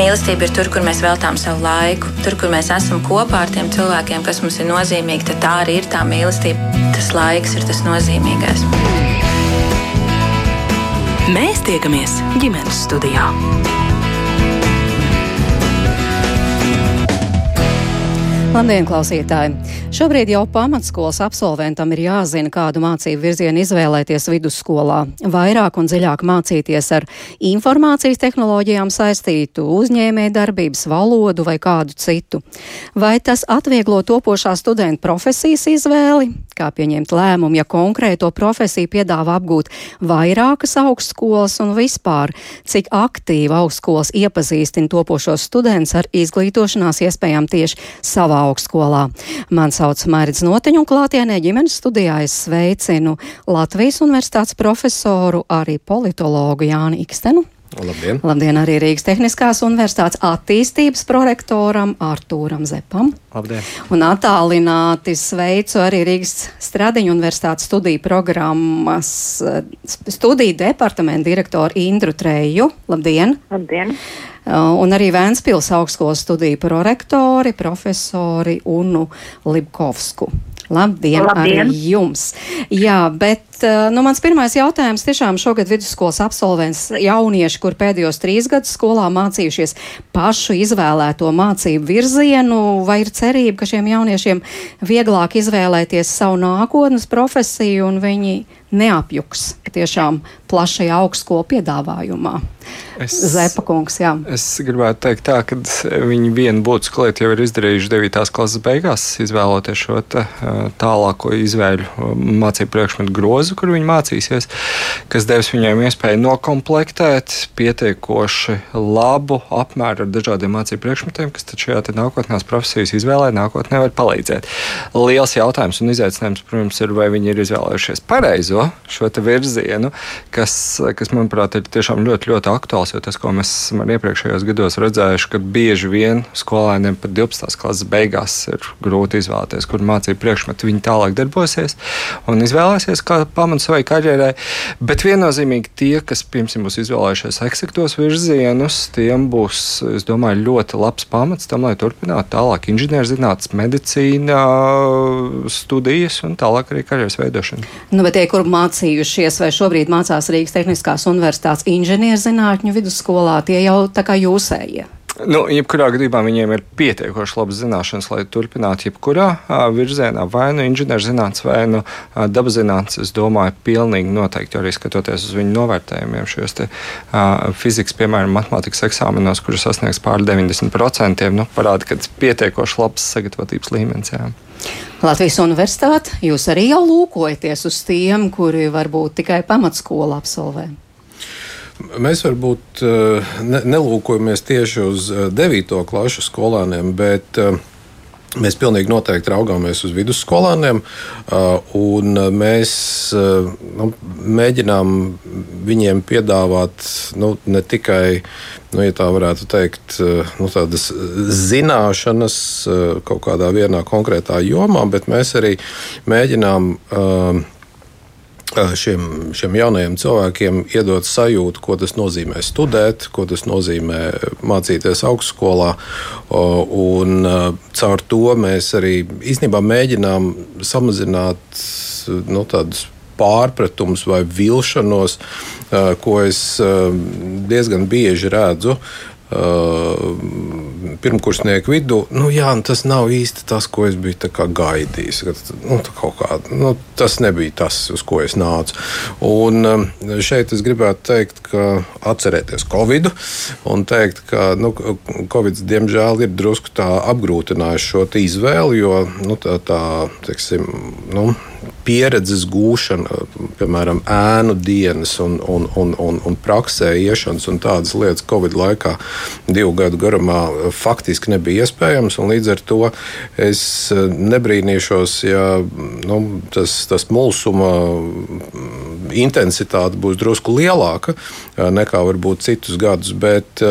Mīlestība ir tur, kur mēs veltām savu laiku, tur, kur mēs esam kopā ar tiem cilvēkiem, kas mums ir nozīmīgi. Tā arī ir tā mīlestība. Tas laiks ir tas nozīmīgais. Mēs tiekamies ģimenes studijā. Labdien, klausītāji! Šobrīd jau pamatskolas absolventam ir jāzina, kādu mācību virzienu izvēlēties vidusskolā. Vairāk un dziļāk mācīties ar informācijas tehnoloģijām saistītu uzņēmē darbības valodu vai kādu citu. Vai tas atvieglo topošā studenta profesijas izvēli? Kā pieņemt lēmumu, ja konkrēto profesiju piedāvā apgūt vairākas augstskolas un vispār, cik aktīvi augstskolas iepazīstina topošos studentus ar izglītošanās iespējām tieši savā augstskolā. Man sauc Mairidz Noteņu un klātienē ģimenes studijā es sveicinu Latvijas universitātes profesoru, arī politologu Jāni Ikstenu. Labdien. Labdien arī Rīgas Tehniskās universitātes attīstības prorektoram Artūram Zepam. Labdien. Un attālināti sveicu arī Rīgas Stradiņu universitātes studiju programmas eh, studiju departamentu direktoru Indru Treju. Labdien! Labdien! Uh, un arī Vēnspils augstskolas studiju prorektori, profesori Unu Libkovsku. Labdien, Labdien. arī jums! Jā, bet uh, nu, mans pirmais jautājums tiešām šogad vidusskolas absolvents jaunieši, kur pēdējos trīs gadus skolā mācījušies pašu izvēlēto mācību virzienu, vai ir cerība, ka šiem jauniešiem vieglāk izvēlēties savu nākotnes profesiju un viņi neapjuks tiešām plašajā augstskolu piedāvājumā. Es, Zepa kungs, jā. Es gribētu teikt tā, ka viņi vienu būtisku lietu jau ir izdarījuši 9. klases beigās, izvēloties šo tā, tālāko izvēļu mācību priekšmetu grozu, kur viņi mācīsies, kas devis viņiem iespēju nokomplektēt pietiekoši labu apmēru ar dažādiem mācību priekšmetiem, kas šajā nākotnās profesijas izvēlē nākotnē var palīdzēt. Liels jautājums un izaicinājums, protams, ir, vai viņi ir izvēlējušies pareizo šo virzienu, kas, kas, manuprāt, ir tiešām ļoti, ļoti aktuāls. Jo tas, ko mēs esam iepriekšējos gados redzējuši, ka bieži vien skolēniem pat 12. klases beigās ir grūti izvēlēties, kur mācību priekšmetu viņi tālāk darbosies un izvēlēsies kā pamatu savai karjerai. Bet viennozīmīgi tie, kas pirms būs izvēlējušies eksektos virzienus, tiem būs, es domāju, ļoti labs pamats tam, lai turpinātu tālāk inženierzinātnes, medicīna, studijas un tālāk arī karjeras veidošanu. Nu, bet tie, kur mācījušies vai šobrīd mācās Rīgas Tehniskās Universitātes inženierzinātņu vidusskolā, tie jau tā kā jūsējie. Nu, jebkurā gadījumā viņiem ir pietiekoši labas zināšanas, lai turpinātu jebkurā virzienā, vai nu inženierzinātnes, vai nu dabaszinātnes. Es domāju, pilnīgi noteikti arī skatoties uz viņu novērtējumiem šos te, a, fizikas, piemēram, matemātikas eksāmenos, kurus sasniegs pār 90%, nu, parāda, ka tas ir pietiekoši labs sagatavotības līmenis. Jā. Latvijas universitāte, jūs arī jau lūkojaties uz tiem, kuri varbūt tikai pamatskolu absolvē. Mēs varbūt ne, nelūkojamies tieši uz 9. klašu skolēniem, bet Mēs pilnīgi noteikti raugāmies uz vidusskolāniem, mēs nu, mēģinām viņiem piedāvāt nu, ne tikai nu, ja tā varētu teikt, nu, tādas zināšanas kaut kādā vienā konkrētā jomā, bet mēs arī mēģinām. Uh, šiem, šiem jaunajiem cilvēkiem iedot sajūtu, ko tas nozīmē studēt, ko tas nozīmē mācīties augstskolā. Un caur to mēs arī īstenībā mēģinām samazināt nu, tādus pārpratums vai vilšanos, ko es diezgan bieži redzu pirmkursnieku vidū, nu, jā, nu, tas nav īsti tas, ko es biju gaidījis. Nu, kā, nu, tas nebija tas, uz ko es nācu. Un šeit es gribētu teikt, ka atcerieties Covid un teikt, ka nu, Covid diemžēl ir drusku apgrūtinājis šo izvēli, jo nu, tā, tā teiksim, nu, pieredzes gūšana, piemēram, ēnu dienas un, un, un, un, un praksē iešanas un tādas lietas Covid laikā divu gadu garumā faktiski nebija iespējams. Līdz ar to es nebrīnīšos, ja nu, tas, tas mulsuma intensitāte būs drusku lielāka nekā varbūt citus gadus. Bet,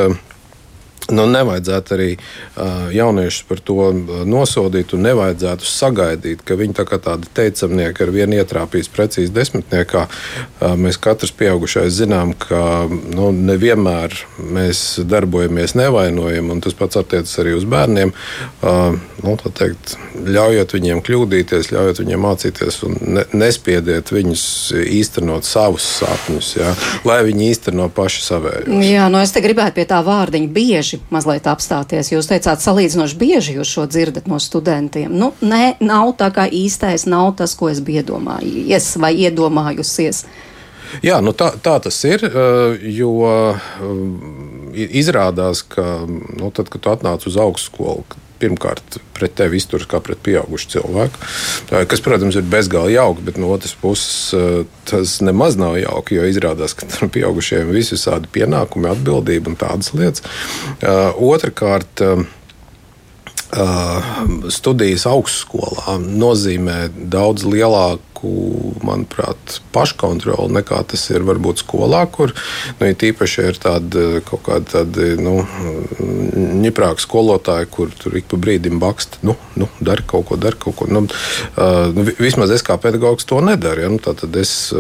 Nu, nevajadzētu arī uh, jauniešus par to nosodīt, un nevajadzētu sagaidīt, ka viņi tā kā tādi teicamnieki ar vienu ietrāpīs precīzi desmitniekā. Uh, mēs katrs pieaugušais zinām, ka nu, nevienmēr mēs darbojamies nevainojami, un tas pats attiecas arī uz bērniem. Uh, nu, teikt, ļaujot viņiem kļūdīties, ļaujot viņiem mācīties, un ne, nespiediet viņus īstenot savus sapņus, jā, lai viņi īsteno paši savējos. Jā, nu es te gribētu pie tā vārdiņa bieži bieži mazliet apstāties. Jūs teicāt, salīdzinoši bieži jūs šo dzirdat no studentiem. Nu, nē, nav tā kā īstais, nav tas, ko es biju iedomājies vai iedomājusies. Jā, nu tā, tā tas ir. Eh, jo eh, izrādās, ka nu, tad, kad tu atnāc uz augstskolu, pirmkārt pret tevi izturas kā pret pieaugušu cilvēku. Kas, protams, ir bezgalīgi jauki, bet no otras puses eh, tas nemaz nav jauki, jo izrādās, ka tam pieaugušiem ir visādi pienākumi, atbildība un tādas lietas. Eh, otrakārt, eh, studijas augstskolā nozīmē daudz lielāku lielāku, manuprāt, paškontroli nekā tas ir varbūt skolā, kur nu, ir tīpaši ir tādi kaut kādi tādi, nu, ņiprāki skolotāji, kur tur ik pa brīdim bakst, nu, nu dari kaut ko, dari kaut ko. Nu, uh, nu, vismaz es kā pedagogs to nedaru. Ja? Nu, tad es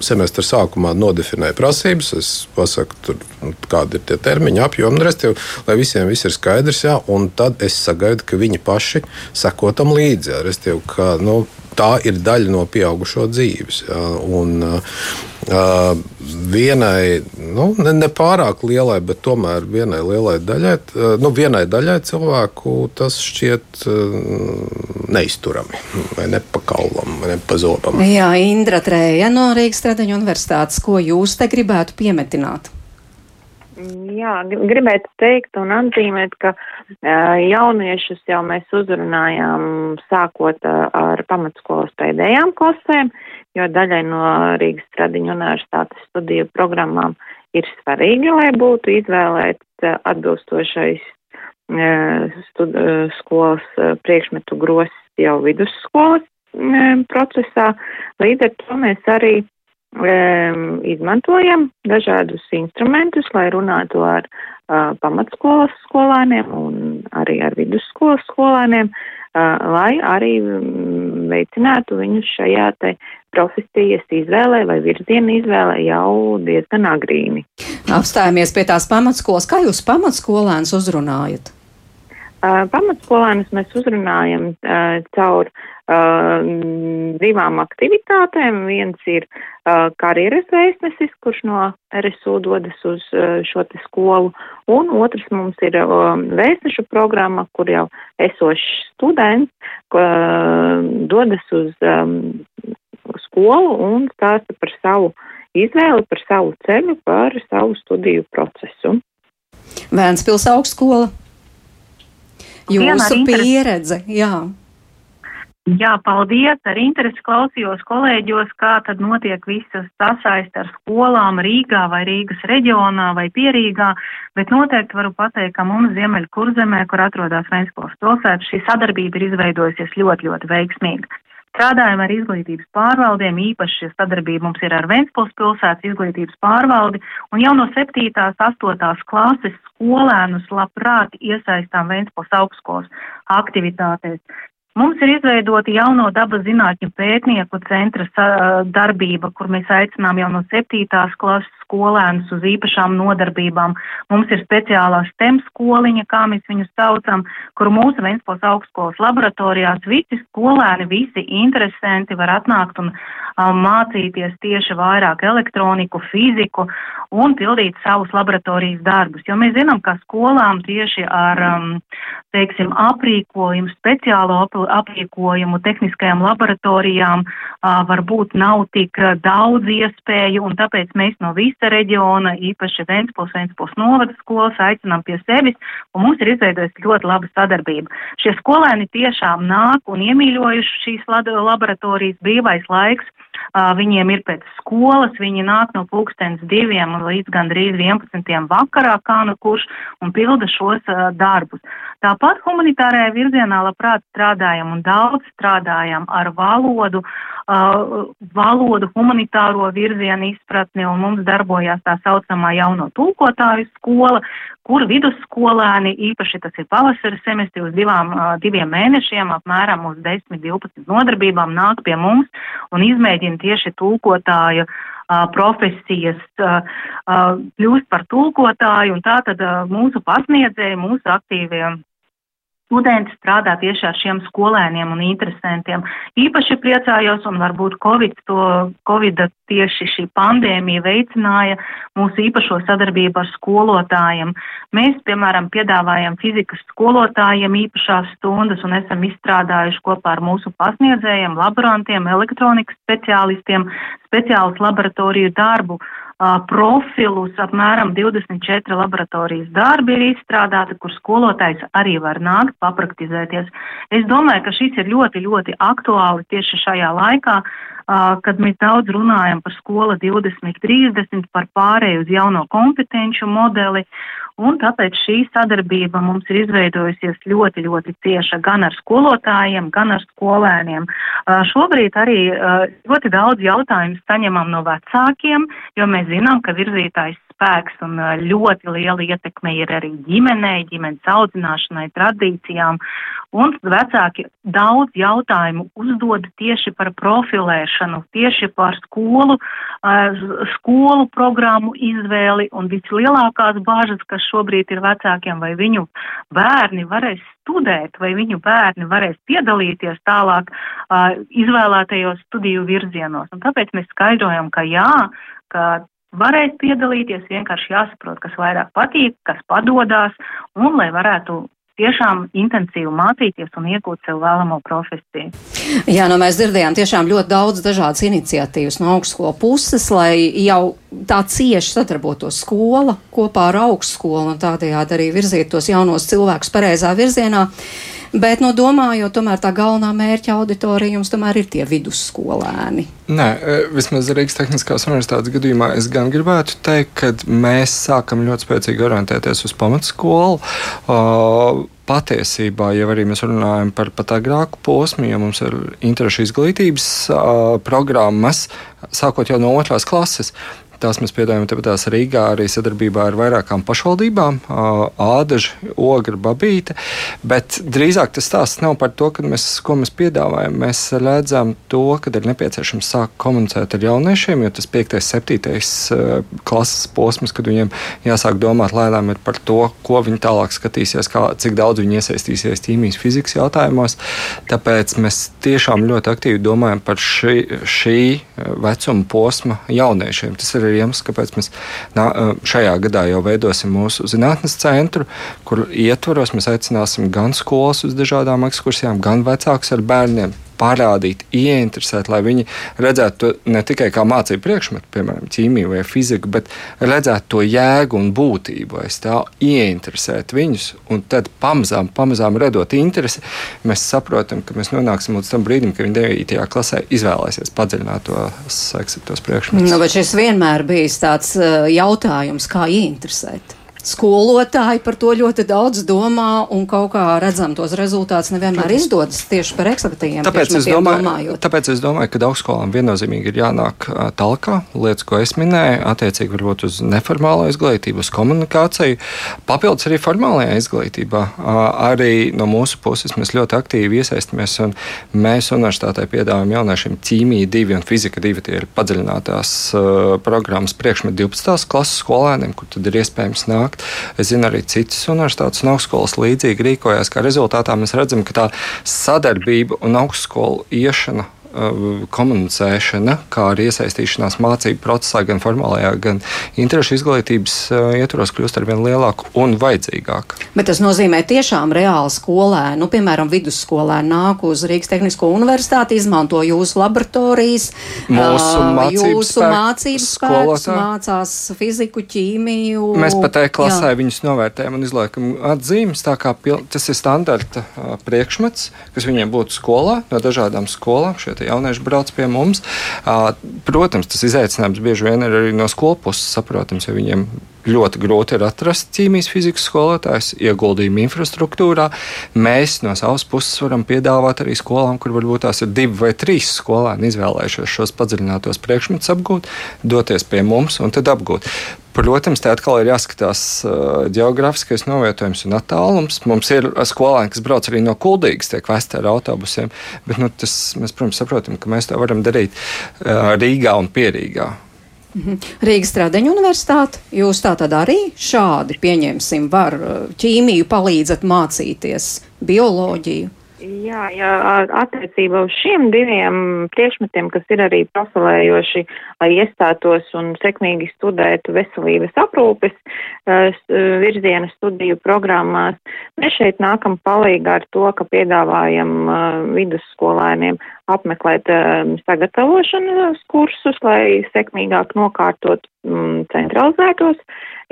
semestra sākumā nodefinēju prasības, es pasaku, tur, nu, kādi ir tie termiņi, apjomi, restīvi, lai visiem viss ir skaidrs, ja? un tad es sagaidu, ka viņi paši seko tam līdzi. Restīvi, ka, nu, tā ir daļa no pieaugušo dzīves. Ja, un, Uh, vienai, nu, ne, ne pārāk lielai, bet tomēr vienai lielai daļai, uh, nu, vienai daļai cilvēku tas šķiet uh, neizturami, vai nepakaulam, vai nepazobam. Jā, Indra Trēja no Rīgas Tradeņu universitātes, ko jūs te gribētu piemetināt? Jā, gribētu teikt un atzīmēt, ka jauniešus jau mēs uzrunājām sākot ar pamatskolas pēdējām klasēm, jo daļai no Rīgas Tradiņu universitātes studiju programmām ir svarīgi, lai būtu izvēlēts atbilstošais stud, skolas priekšmetu grosis jau vidusskolas procesā. Līdz ar to mēs arī izmantojam dažādus instrumentus, lai runātu ar uh, pamatskolas skolāniem un arī ar vidusskolas skolāniem, uh, lai arī um, veicinātu viņus šajā te profesijas izvēlē vai virziena izvēlē jau diezgan agrīni. Apstājamies pie tās pamatskolas. Kā jūs pamatskolēns uzrunājat? Uh, pamatskolēnus mēs uzrunājam uh, caur uh, divām aktivitātēm. Viens ir uh, karjeras vēstnesis, kurš no RSU dodas uz uh, šo te skolu, un otrs mums ir uh, vēstnešu programma, kur jau esošs students uh, dodas uz skolu un stāsta par savu izvēli, par savu ceļu, par savu studiju procesu. Vēnspils augstskola jūsu pieredze. Jā. Jā, paldies. Ar interesi klausījos kolēģos, kā tad notiek visas sasaist ar skolām Rīgā vai Rīgas reģionā vai pierīgā, bet noteikti varu pateikt, ka mums Ziemeļa kurzemē, kur atrodas Ventspils pilsēta, šī sadarbība ir izveidojusies ļoti, ļoti veiksmīga. Strādājam ar izglītības pārvaldiem, īpaši sadarbība mums ir ar Ventspils pilsētas izglītības pārvaldi, un jau no 7. 8. klases skolēnus labprāt iesaistām Ventspils augstskolas aktivitātēs. Mums ir izveidota jauno dabas zinātņu pētnieku centra darbība, kur mēs aicinām jau no 7. klases skolēnus uz īpašām nodarbībām. Mums ir speciālā STEM skoliņa, kā mēs viņus saucam, kur mūsu Ventspils augstskolas laboratorijās visi skolēni, visi interesanti var atnākt un um, mācīties tieši vairāk elektroniku, fiziku un pildīt savus laboratorijas darbus. Jo mēs zinām, ka skolām tieši ar, um, teiksim, aprīkojumu, speciālo aprīkojumu tehniskajām laboratorijām uh, varbūt nav tik daudz iespēju, un tāpēc mēs no visa reģiona, īpaši Ventspils, Ventspils novada skolas, aicinām pie sevis, un mums ir izveidojusi ļoti laba sadarbība. Šie skolēni tiešām nāk un iemīļojuši šīs laboratorijas brīvais laiks Viņiem ir pēc skolas, viņi nāk no pulkstens diviem līdz gandrīz 11. vakarā, kā nu kurš, un pilda šos darbus. Tāpat humanitārajā virzienā labprāt strādājam un daudz strādājam ar valodu, uh, valodu, humanitāro virzienu izpratni, un mums darbo darbojās tā saucamā jauno tulkotāju skola, kur vidusskolēni, īpaši tas ir pavasara semestri uz divām, diviem mēnešiem, apmēram uz 10-12 nodarbībām nāk pie mums un izmēģina tieši tulkotāju profesijas, kļūst par tulkotāju, un tā tad mūsu pasniedzēji, mūsu aktīvie studenti strādā tieši ar šiem skolēniem un interesantiem. Īpaši priecājos, un varbūt Covid to, Covid tieši šī pandēmija veicināja mūsu īpašo sadarbību ar skolotājiem. Mēs, piemēram, piedāvājam fizikas skolotājiem īpašās stundas un esam izstrādājuši kopā ar mūsu pasniedzējiem, laborantiem, elektronikas speciālistiem speciālus laboratoriju darbu profilus, apmēram 24 laboratorijas darbi ir izstrādāti, kur skolotājs arī var nākt papraktizēties. Es domāju, ka šis ir ļoti, ļoti aktuāli tieši šajā laikā, kad mēs daudz runājam par skola 2030, par pārēju uz jauno kompetenču modeli, un tāpēc šī sadarbība mums ir izveidojusies ļoti, ļoti cieša gan ar skolotājiem, gan ar skolēniem. Šobrīd arī ļoti daudz jautājumu saņemam no vecākiem, jo mēs zinām, ka virzītājs spēks un ļoti liela ietekme ir arī ģimenei, ģimenes audzināšanai, tradīcijām. Un vecāki daudz jautājumu uzdod tieši par profilēšanu, tieši par skolu, skolu programmu izvēli un vislielākās bāžas, kas šobrīd ir vecākiem, vai viņu bērni varēs studēt, vai viņu bērni varēs piedalīties tālāk izvēlētajos studiju virzienos. Un tāpēc mēs skaidrojam, ka jā, ka varēs piedalīties, vienkārši jāsaprot, kas vairāk patīk, kas padodās, un lai varētu tiešām intensīvi mācīties un iegūt sev vēlamo profesiju. Jā, nu mēs dzirdējām tiešām ļoti daudz dažādas iniciatīvas no augstskolu puses, lai jau tā cieši sadarbotos skola kopā ar augstskolu un tādējādi arī virzīt tos jaunos cilvēkus pareizā virzienā. Bet, nu, domājot, tomēr tā galvenā mērķa auditorija jums tomēr ir tie vidusskolēni. Nē, e, vismaz Rīgas Tehniskās universitātes gadījumā es gan gribētu teikt, ka mēs sākam ļoti spēcīgi orientēties uz pamatskolu. Uh, patiesībā, ja arī mēs runājam par pat agrāku posmu, ja mums ir interešu izglītības uh, programmas, sākot jau no otrās klases, Tās mēs piedāvājam tepatās Rīgā arī sadarbībā ar vairākām pašvaldībām - Ādaža, Ogra, Babīte. Bet drīzāk tas stāsts nav par to, mēs, ko mēs piedāvājam. Mēs redzam to, ka ir nepieciešams sākt komunicēt ar jauniešiem, jo tas 5. un 7. klases posms, kad viņiem jāsāk domāt lēnām par to, ko viņi tālāk skatīsies, kā, cik daudz viņi iesaistīsies ķīmijas, fizikas jautājumos. Tāpēc mēs tiešām ļoti aktīvi domājam par šī, šī vecuma posma jauniešiem. Tas ir ir iemesls, kāpēc mēs nā, šajā gadā jau veidosim mūsu zinātnes centru, kur ietvaros mēs aicināsim gan skolas uz dažādām ekskursijām, gan vecākus ar bērniem parādīt, ieinteresēt, lai viņi redzētu to ne tikai kā mācību priekšmetu, piemēram, ķīmiju vai fiziku, bet redzētu to jēgu un būtību aiz tā, ieinteresēt viņus. Un tad pamazām, pamazām radot interesi, mēs saprotam, ka mēs nonāksim līdz tam brīdim, kad viņi 9. klasē izvēlēsies padziļinātos tos priekšmetus. Nu, šis vienmēr bijis tāds uh, jautājums, kā ieinteresēt skolotāji par to ļoti daudz domā un kaut kā redzam tos rezultātus nevienmēr izdodas tieši par eksaktiem. Tāpēc, es domāju, domājot. tāpēc es domāju, ka augstskolām viennozīmīgi ir jānāk talkā, lietas, ko es minēju, attiecīgi varbūt uz neformālo izglītību, uz komunikāciju, papildus arī formālajā izglītībā. Arī no mūsu puses mēs ļoti aktīvi iesaistamies un mēs universitātē piedāvājam jauniešiem ķīmiju divi un fizika divi. Tie ir padziļinātās programmas priekšmetu 12. klases skolēniem, kur tad ir iespējams nākt nākt. Es zinu arī citas universitātes un augstskolas līdzīgi rīkojās, kā rezultātā mēs redzam, ka tā sadarbība un augstskolu iešana komunicēšana, kā arī iesaistīšanās mācību procesā, gan formālajā, gan interešu izglītības uh, ietvaros, kļūst ar vien lielāku un vajadzīgāku. Bet tas nozīmē tiešām reāli skolēni, nu, piemēram, vidusskolēni nāk uz Rīgas Tehnisko universitāti, izmanto jūsu laboratorijas, mūsu uh, mācību jūsu spēk, mācības spēkus, mācās fiziku, ķīmiju. Mēs pat tajā klasē jā. viņus novērtējam un izliekam atzīmes, tā kā pil, tas ir standarta priekšmets, kas viņiem būtu skolā no dažādām skolām. Šie jaunieši brauc pie mums. Protams, tas izaicinājums bieži vien ir arī no skolu puses saprotams, ja viņiem ļoti grūti ir atrast ķīmijas fizikas skolotājus, ieguldījumu infrastruktūrā. Mēs no savas puses varam piedāvāt arī skolām, kur varbūt tās ir divi vai trīs skolēni izvēlējušies šos padziļinātos priekšmetus apgūt, doties pie mums un tad apgūt. Protams, te atkal ir jāskatās geogrāfiskais novietojums un attālums. Mums ir skolēni, kas brauc arī no Kuldīgas, tiek vesti ar autobusiem, bet nu, tas, mēs, protams, saprotam, ka mēs to varam darīt Rīgā un Pierīgā. Mhm. Rīgas Stradiņa universitāte. Jūs tā tad arī šādi, pieņemsim, var ķīmiju palīdzat mācīties bioloģiju. Jā, jā, attiecībā uz šiem diviem priekšmetiem, kas ir arī profilējoši, lai iestātos un sekmīgi studētu veselības aprūpes virziena studiju programmās, mēs šeit nākam palīgā ar to, ka piedāvājam vidusskolēniem apmeklēt sagatavošanas kursus, lai sekmīgāk nokārtot centralizētos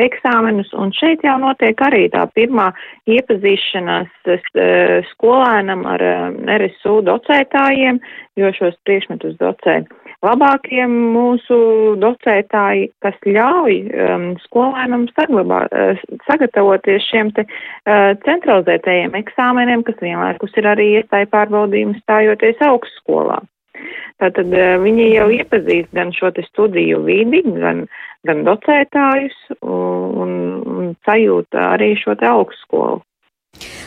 eksāmenus, un šeit jau notiek arī tā pirmā iepazīšanās eh, skolēnam ar eh, RSU docētājiem, jo šos priekšmetus docē labākie mūsu docētāji, kas ļauj um, skolēnam saglabā, uh, sagatavoties šiem te uh, centralizētajiem eksāmeniem, kas vienlaikus ir arī iestāja pārbaudījumi stājoties augstskolā. Tātad viņi jau iepazīst gan šo te studiju vidi, gan, gan docētājus un, un sajūta arī šo te augstskolu.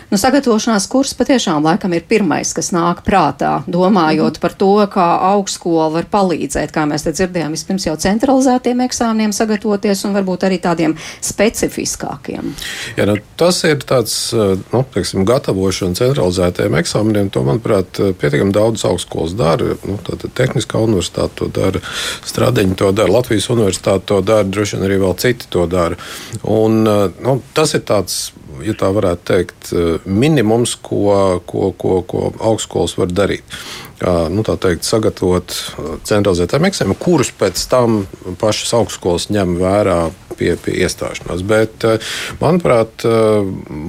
Nu, sagatavošanās kurs patiešām laikam ir pirmais, kas nāk prātā, domājot mm. par to, kā augstskola var palīdzēt, kā mēs te dzirdējām, vispirms jau centralizētiem eksāmeniem sagatavoties un varbūt arī tādiem specifiskākiem. Jā, nu, tas ir tāds, nu, teiksim, gatavošana centralizētiem eksāmeniem. To, manuprāt, pietiekami daudz augstskolas dara. Nu, tātad Tehniskā universitāte to dara, Stradiņa to dara, Latvijas universitāte to dara, droši vien arī vēl citi to dara. Un, nu, tas ir tāds ja tā varētu teikt, eh, minimums, ko, ko, ko, ko augstskolas var darīt. Nu, tā teikt, sagatavot eh, centralizētām eksāmeniem, kurus pēc tam pašas augstskolas ņem vērā pie, pie iestāšanās. Bet, eh, manuprāt,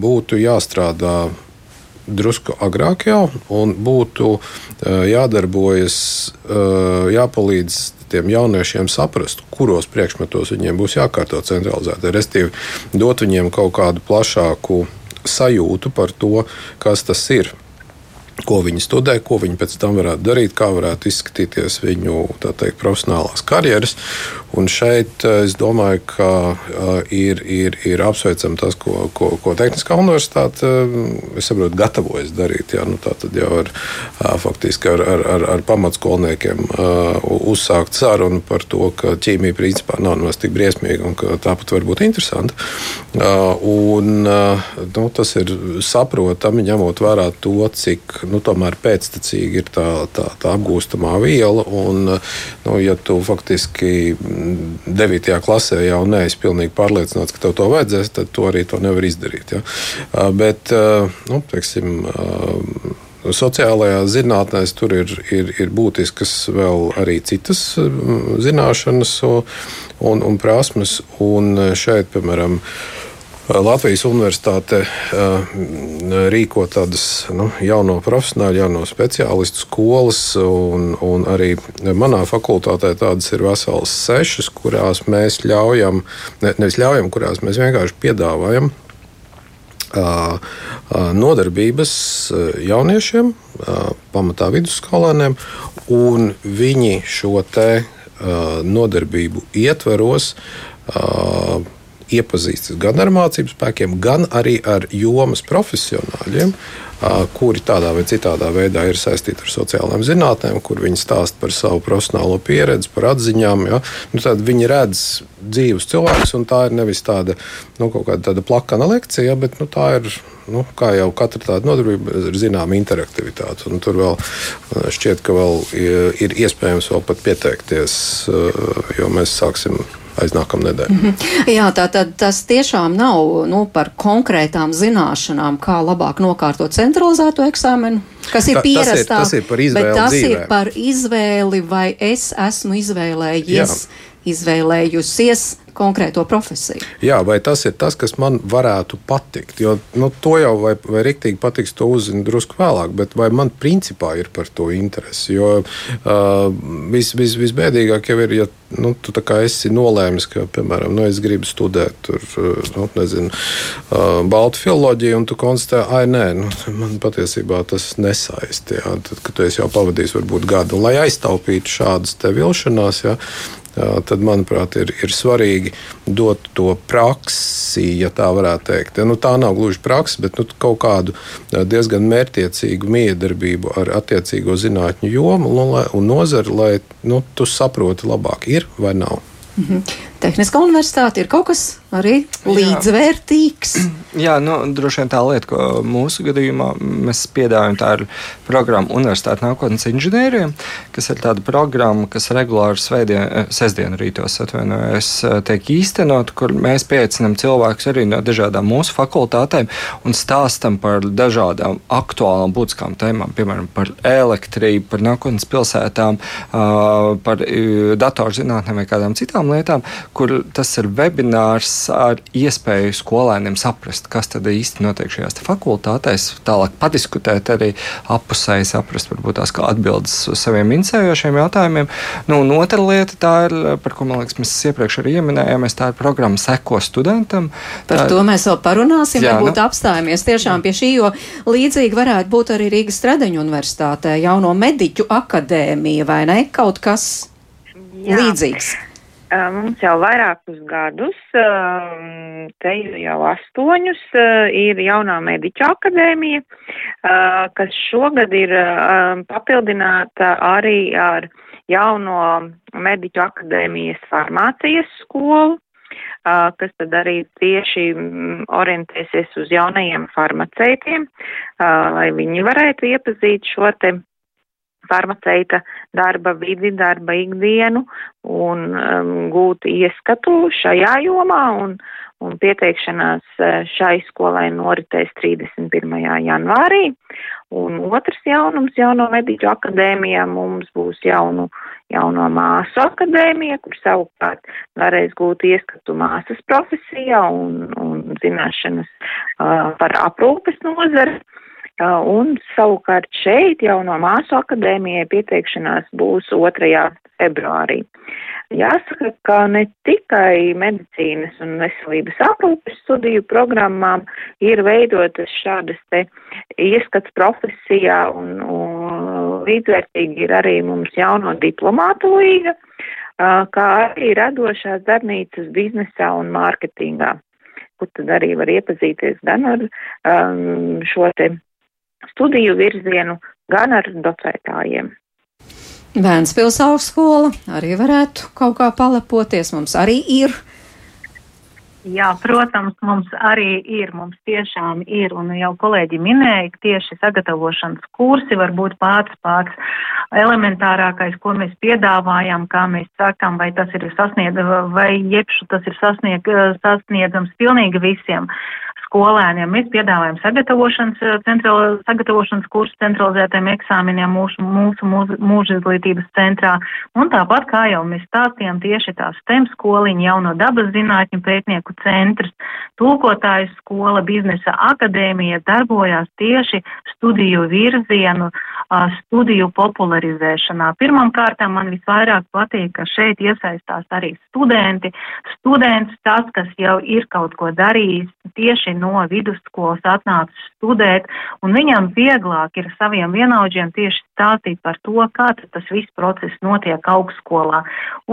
būtu jāstrādā drusku agrāk jau, un būtu jādarbojas, jāpalīdz tiem jauniešiem saprast, kuros priekšmetos viņiem būs jākārto centralizēti. Respektīvi, dot viņiem kaut kādu plašāku sajūtu par to, kas tas ir ko viņi studē, ko viņi pēc tam varētu darīt, kā varētu izskatīties viņu teikt, profesionālās karjeras. Un šeit eh, es domāju, ka uh, ir, ir, ir apsveicami tas, ko, ko, ko Tehniskā universitāte uh, saprotu, gatavojas darīt. Jā, nu, tā tad jau ar, faktiski ar, ar, ar, ar pamatskolniekiem uzsākt sarunu par to, ka ķīmija principā nav nemaz tik briesmīga un ka tāpat var būt interesanta. Un, nu, tas ir saprotami, ņemot vērā to, cik nu, pēctecīgi ir tā, tā, tā apgūstamā viela. Un, nu, ja tu faktiski 9. klasē jau neesi pilnīgi pārliecināts, ka tev to vajadzēs, tad to arī to nevar izdarīt. Ja? Bet, nu, teiksim, Sociālajā zinātnē tur ir, ir, ir būtiskas vēl arī citas zināšanas un, un prasmes. Un šeit, piemēram, uh, Latvijas universitāte rīko tādas nu, jauno profesionāļu, jauno speciālistu skolas, un, un arī manā fakultātē tādas ir veselas sešas, kurās mēs ļaujam, ne, nevis ļaujam, kurās mēs vienkārši piedāvājam nodarbības jauniešiem, pamatā vidusskolēniem, un viņi šo te nodarbību ietveros iepazīstas gan ar mācību spēkiem, gan arī ar jomas profesionāļiem, kuri tādā vai citādā veidā ir saistīti ar sociālajām zinātnēm, kur viņi stāsta par savu profesionālo pieredzi, par atziņām. Ja? Nu, tad viņi redz dzīves cilvēkus, un tā ir nevis tāda, nu, tāda plakana lekcija, bet nu, tā ir nu, kā jau katra tāda nodarbība, ir zināma interaktivitāte. Tur vēl šķiet, ka vēl ir iespējams vēl pat pieteikties, jo mēs sāksim aiz nākamā nedēļa. Mm -hmm. Jā, tā tad tas tiešām nav nu, par konkrētām zināšanām, kā labāk nokārtot centralizēto eksāmenu, kas ir pierastā. Tas ir, tas ir par izvēli. Tas dzīvē. ir par izvēli, vai es esmu izvēlējies. Jā izvēlējusies konkrēto profesiju. Jā, vai tas ir tas, kas man varētu patikt? Jo nu, to jau vai, vai rīktīgi patiks, to uzzinu drusku vēlāk, bet vai man principā ir par to interesi? Jo uh, vis, vis, visbēdīgāk jau ir, ja nu, tu esi nolēmis, ka, piemēram, nu, es gribu studēt tur, nu, nezinu, uh, baltu filoloģiju, un tu konstatē, ah, nē, nu, man patiesībā tas nesaist. Jā, tad, kad tu jau pavadījis varbūt gadu, lai aiztaupītu šādas vilšanās, jā, tad, manuprāt, ir, ir svarīgi dot to praksi, ja tā varētu teikt. Nu, tā nav gluži praksa, bet nu, kaut kādu diezgan mērķiecīgu miedarbību ar attiecīgo zinātņu jomu un, un nozari, lai nu, tu saproti labāk, ir vai nav. Mhm. Tehniskā universitāte ir kaut kas arī līdzvērtīgs. Jā, nu, droši vien tā lieta, ko mūsu gadījumā mēs piedāvājam, tā ir programma Universitāte nākotnes inženieriem, kas ir tāda programma, kas regulāri svētdien, eh, sestdienu rītos atvainojas, eh, tiek īstenot, kur mēs pieaicinām cilvēkus arī no dažādām mūsu fakultātēm un stāstam par dažādām aktuālām būtiskām tēmām, piemēram, par elektrību, par nākotnes pilsētām, par datorzinātnēm vai kādām citām lietām, kur tas ir webinārs ar iespēju skolēniem saprast, kas tad īsti notiek šajās fakultātēs, tālāk padiskutēt arī apusēji, saprast varbūt tās kā atbildes uz saviem interesējošiem jautājumiem. Nu, un otra lieta, tā ir, par ko man liekas, mēs iepriekš arī ieminējām, tā ir programma Seko studentam. Par tā, to mēs vēl parunāsim, jā, varbūt nu, apstājamies tiešām pie šī, jo līdzīgi varētu būt arī Rīgas Stradeņu universitātē jauno mediķu akadēmija, vai ne? Kaut kas jā. līdzīgs. Mums jau vairākus gadus, te jau astoņus, ir jaunā mediķa akadēmija, kas šogad ir papildināta arī ar jauno mediķu akadēmijas farmācijas skolu, kas tad arī tieši orientēsies uz jaunajiem farmaceitiem, lai viņi varētu iepazīt šo te farmaceita darba vidi, darba ikdienu un um, gūt ieskatu šajā jomā un, un pieteikšanās uh, šai skolai noritēs 31. janvārī. Un otrs jaunums jauno mediķu akadēmijā mums būs jaunu, jauno māsu akadēmija, kur savukārt varēs gūt ieskatu māsas profesijā un, un zināšanas uh, par aprūpes nozari. Un savukārt šeit jau no māsu akadēmijai pieteikšanās būs 2. februārī. Jāsaka, ka ne tikai medicīnas un veselības aprūpes studiju programmām ir veidotas šādas te ieskats profesijā un, un līdzvērtīgi ir arī mums jauno diplomātu līga, kā arī radošās darbnīcas biznesā un mārketingā, kur tad arī var iepazīties gan ar um, šo te studiju virzienu, gan ar docētājiem. Vēnspils augstskola arī varētu kaut kā palepoties. Mums arī ir Jā, protams, mums arī ir, mums tiešām ir, un jau kolēģi minēja, ka tieši sagatavošanas kursi var būt pats pats elementārākais, ko mēs piedāvājam, kā mēs sakam, vai tas ir sasniedzams, vai jebšu tas ir sasnieg, sasniedzams pilnīgi visiem skolēniem. Mēs piedāvājam sagatavošanas, eh, central, sagatavošanas kursu centralizētiem eksāmeniem mūsu, mūsu mūža, mūža izglītības centrā. Un tāpat, kā jau mēs stāstījām, tieši tā STEM skoliņa, jauno dabas zinātņu pētnieku centrs, tulkotāju skola, biznesa akadēmija darbojās tieši studiju virzienu, studiju popularizēšanā. Pirmam kārtām man visvairāk patīk, ka šeit iesaistās arī studenti. Students tas, kas jau ir kaut ko darījis tieši no vidusskolas atnācis studēt, un viņam vieglāk ir saviem vienaudžiem tieši stāstīt par to, kā tas viss process notiek augstskolā.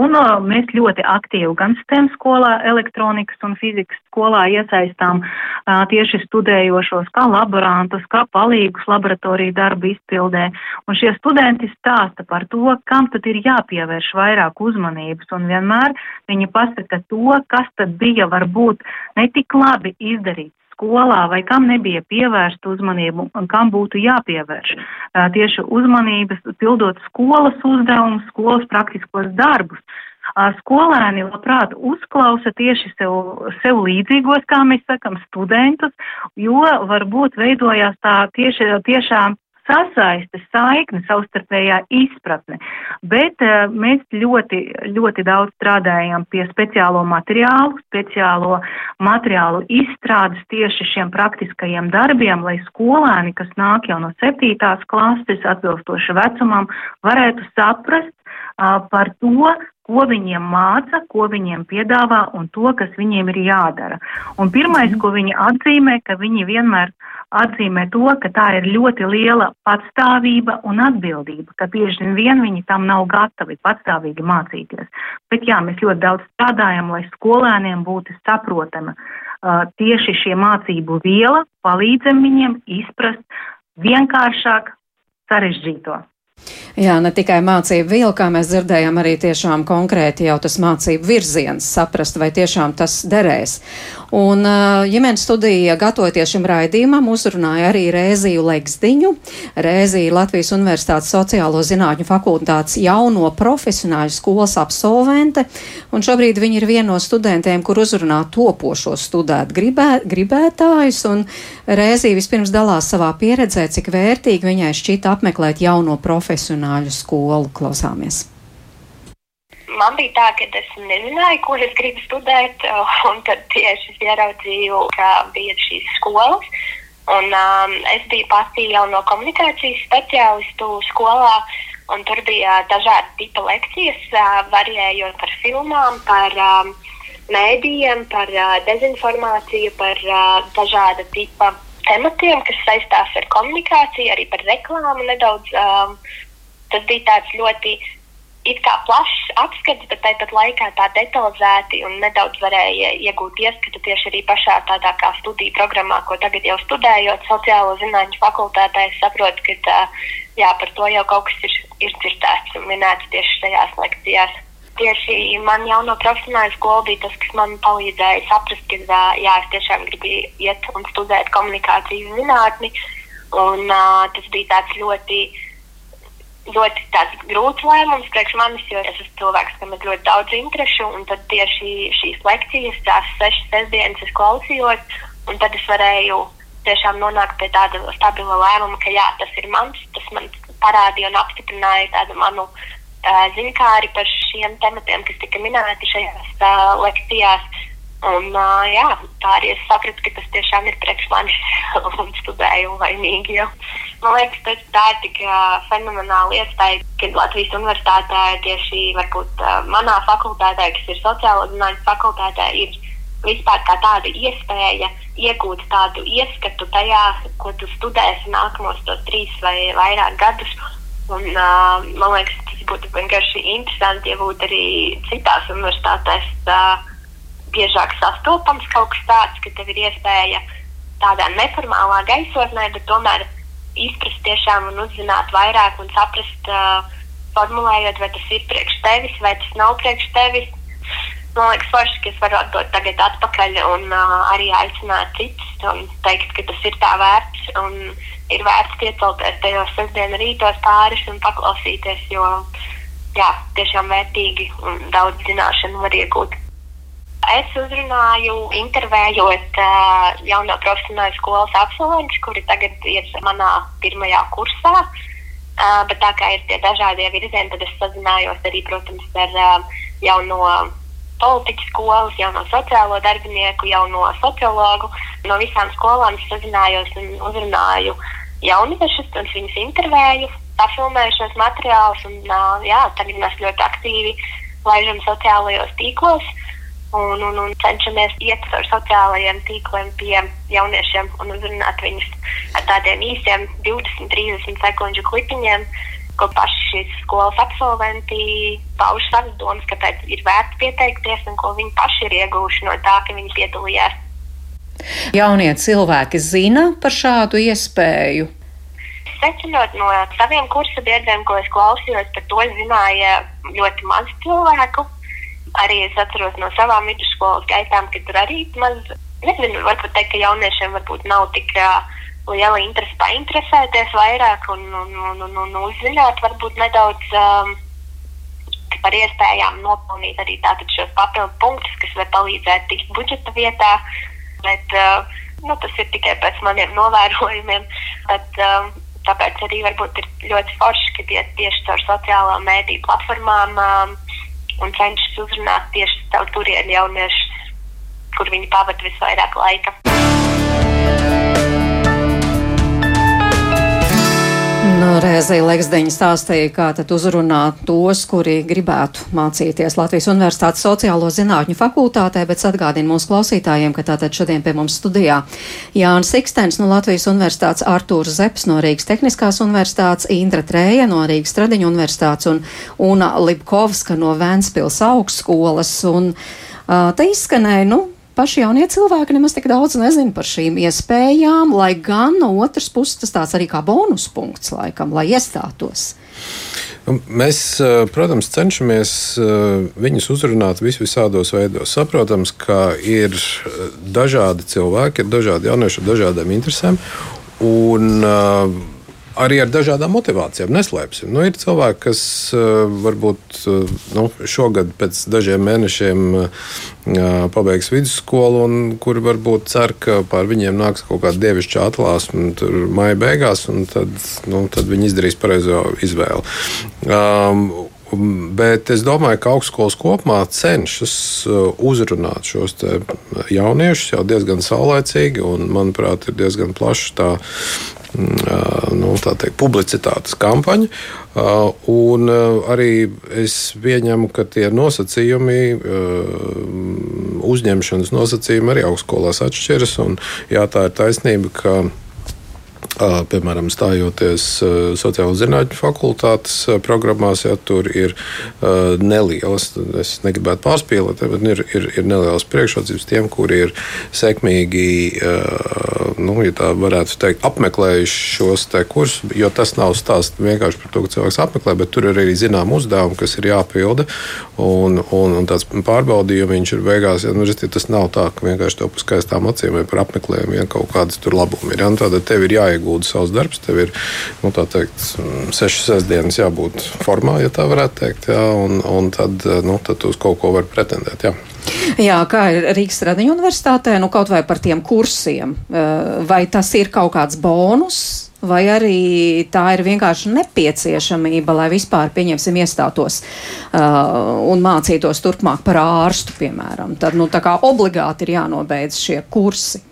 Un uh, mēs ļoti aktīvi gan STEM skolā, elektronikas un fizikas skolā iesaistām uh, tieši studējošos kā laborantus, kā palīgus laboratoriju darbu izpildē. Un šie studenti stāsta par to, kam tad ir jāpievērš vairāk uzmanības, un vienmēr viņi pasaka to, kas tad bija varbūt netik labi izdarīts skolā vai kam nebija pievērsta uzmanība un kam būtu jāpievērš tieši uzmanības, pildot skolas uzdevumus, skolas praktiskos darbus. Skolēni labprāt uzklausa tieši sev, sev līdzīgos, kā mēs sakam, studentus, jo varbūt veidojās tā tieši, tiešām sasaiste, saikne, savstarpējā izpratne. Bet uh, mēs ļoti, ļoti daudz strādājam pie speciālo materiālu, speciālo materiālu izstrādes tieši šiem praktiskajiem darbiem, lai skolēni, kas nāk jau no septītās klases, atbilstoši vecumam, varētu saprast uh, par to, ko viņiem māca, ko viņiem piedāvā un to, kas viņiem ir jādara. Un pirmais, ko viņi atzīmē, ka viņi vienmēr atzīmē to, ka tā ir ļoti liela patstāvība un atbildība, ka bieži vien viņi tam nav gatavi patstāvīgi mācīties. Bet jā, mēs ļoti daudz strādājam, lai skolēniem būtu saprotama uh, tieši šie mācību viela, palīdzam viņiem izprast vienkāršāk sarežģīto. Jā, ne tikai mācību viela, kā mēs dzirdējām, arī tiešām konkrēti jau tas mācību virziens, saprast, vai tiešām tas derēs. Un uh, ģimenes studija, gatavoties šim raidījumam, uzrunāja arī Rēziju Legsdiņu. Rēzija Latvijas Universitātes sociālo zinātņu fakultātes jauno profesionāļu skolas absolvente, un šobrīd viņa ir viena no studentiem, kur uzrunā topošo studēt gribē, gribētājus, un Rēzija vispirms dalās savā pieredzē, cik vērtīgi viņai šķita apmeklēt jauno profesionāļu skolu. Klausāmies! Man bija tā, ka es nezināju, ko es gribu studēt, un tad tieši es ieraudzīju, ka bija šīs skolas. Un, um, es biju pati jau no komunikācijas speciālistu skolā, un tur bija dažādi tipi lekcijas, uh, variējot par filmām, par um, mēdījiem, par uh, dezinformāciju, par uh, dažāda tipa tematiem, kas saistās ar komunikāciju, arī par reklāmu nedaudz. Um, tas bija tāds ļoti it kā plašs apskats, bet tāpat laikā tā detalizēti un nedaudz varēja iegūt ieskatu tieši arī pašā tādā kā studiju programmā, ko tagad jau studējot sociālo zinātņu fakultātē, saprotu, ka tā, jā, par to jau kaut kas ir, ir dzirdēts un minēts tieši šajās lekcijās. Tieši man jau no profesionāla skola bija tas, kas man palīdzēja saprast, ka jā, es tiešām gribu iet un studēt komunikāciju zinātni. Un, uh, tas bija tāds ļoti uh, ļoti tāds grūts lēmums priekš manis, jo es esmu cilvēks, kam ir ļoti daudz interešu, un tad tieši šīs lekcijas, tās sešas sestdienas es klausījos, un tad es varēju tiešām nonākt pie tāda stabila lēmuma, ka jā, tas ir mans, tas man parādīja un apstiprināja tādu manu uh, ziņkāri par šiem tematiem, kas tika minēti šajās uh, lekcijās. Un, uh, jā, tā arī es sapratu, ka tas tiešām ir priekš manis un studēju laimīgi. Ja. Man liekas, tas, tā ir tik uh, fenomenāla iespēja, ka Latvijas universitātē tieši varbūt uh, manā fakultātē, kas ir sociālo zinātņu fakultātē, ir vispār kā tāda iespēja iegūt tādu ieskatu tajā, ko tu studēsi nākamos tos trīs vai vairāk gadus. Un, uh, man liekas, tas būtu vienkārši interesanti, būtu arī citās universitātēs. Uh, biežāk sastopams kaut kas tāds, ka tev ir iespēja tādā neformālā gaisotnē, bet tomēr izprast tiešām un uzzināt vairāk un saprast, uh, formulējot, vai tas ir priekš tevis vai tas nav priekš tevis. Man liekas, forši, ka es varu atdot tagad atpakaļ un uh, arī aicināt citus un teikt, ka tas ir tā vērts un ir vērts iecelties tajos sestdienas rītos pāris un paklausīties, jo jā, tiešām vērtīgi un daudz zināšanu var iegūt. Es uzrunāju, intervējot uh, jauno profesionālu skolas absolventus, kuri tagad ir manā pirmajā kursā. Uh, bet tā kā ir tie dažādie virzieni, tad es sazinājos arī, protams, ar uh, jauno politiķu skolas, jauno sociālo darbinieku, jauno sociologu. No visām skolām es sazinājos un uzrunāju jauniešus, un viņus intervēju, pafilmēju šos materiālus. Un, uh, jā, tagad mēs ļoti aktīvi laižam sociālajos tīklos. Un, un, un cenšamies iet ar sociālajiem tīkliem pie jauniešiem un uzrunāt viņus ar tādiem īsiem 20, 30 sekundžu klipiņiem, ko paši šīs skolas absolventi pauž savas domas, kāpēc ir vērts pieteikties un ko viņi paši ir ieguvuši no tā, ka viņi piedalījās. Jaunie cilvēki zina par šādu iespēju. Secinot no saviem kursa biedriem, ko es klausījos, par to zināja ļoti maz cilvēku arī es atceros no savām vidusskolas gaitām, ka tur arī maz, nezinu, varbūt teikt, ka jauniešiem varbūt nav tik uh, liela interese painteresēties vairāk un, un, un, un, un uzzināt varbūt nedaudz um, par iespējām nopelnīt arī tātad šos papildu punktus, kas var palīdzēt tikt budžeta vietā. Bet, uh, nu, tas ir tikai pēc maniem novērojumiem. Bet, uh, tāpēc arī varbūt ir ļoti forši, ka iet tieši caur sociālām mēdīju platformām um, un cenšas uzrunāt tieši savu turienu jauniešus, kur viņi pavada visvairāk laika. Reizē Leksdeņa stāstīja, kā tad uzrunāt tos, kuri gribētu mācīties Latvijas Universitātes sociālo zinātņu fakultātē, bet atgādina mūsu klausītājiem, ka tātad šodien pie mums studijā Jānis Ikstens no Latvijas Universitātes, Artūrs Zeps no Rīgas Tehniskās Universitātes, Indra Trēja no Rīgas Tradiņu Universitātes un Una Libkovska no Vēnspils augstskolas. Un, uh, te izskanēja, nu, paši jaunie cilvēki nemaz tik daudz nezina par šīm iespējām, lai gan no otras puses tas tāds arī kā bonus punkts laikam, lai iestātos. Nu, mēs, eh, protams, cenšamies eh, viņus uzrunāt visvisādos veidos. Saprotams, ka ir eh, dažādi cilvēki, ir dažādi jaunieši ar dažādām interesēm. Un, uh, arī ar dažādām motivācijām. Neslēpsim. Nu, ir cilvēki, kas uh, varbūt uh, nu, šogad pēc dažiem mēnešiem uh, pabeigs vidusskolu, un kuri varbūt cer, ka pār viņiem nāks kaut kāda dievišķa atklāsme maija beigās, un tad, nu, tad viņi izdarīs pareizo izvēli. Um, Bet es domāju, ka augstskolas kopumā cenšas uzrunāt šos jauniešus jau diezgan saulēcīgi, un, manuprāt, ir diezgan plaša tā nu, teikt, publicitātes kampaņa. Un arī es pieņemu, ka tie nosacījumi, uzņemšanas nosacījumi arī augstskolās atšķiras. Un, jā, tā ir taisnība, ka Piemēram, stājoties sociālo zinātņu fakultātes programmās, ja tur ir nelielas, es negribētu pārspīlēt, bet ir, ir, ir nelielas priekšrocības tiem, kuri ir sekmīgi, nu, ja tā varētu teikt, apmeklējuši šos kursus. Jo tas nav stāsts vienkārši par to, ka cilvēks apmeklē, bet tur ir arī zinām uzdevumi, kas ir jāpilda. Un, un, un tāds pārbaudījums ir beigās, ja nu, tas nav tā, ka vienkārši to par skaistām acīm vai par apmeklējumu vien kaut kādas tur labumi ir. Ja? Nu, Tad tev ir jāiegūt jāiegūda savs darbs. Tev ir nu, teikt, sešas sestdienas jābūt formā, ja tā varētu teikt. Jā, un, un tad, nu, tad uz kaut ko var pretendēt. Jā. Jā, kā ir Rīgas Radiņu universitātē, nu kaut vai par tiem kursiem, eh, vai tas ir kaut kāds bonus, vai arī tā ir vienkārši nepieciešamība, lai vispār, pieņemsim, iestātos uh, un mācītos turpmāk par ārstu, piemēram. Tad, nu, tā kā obligāti ir jānobeidz šie kursi.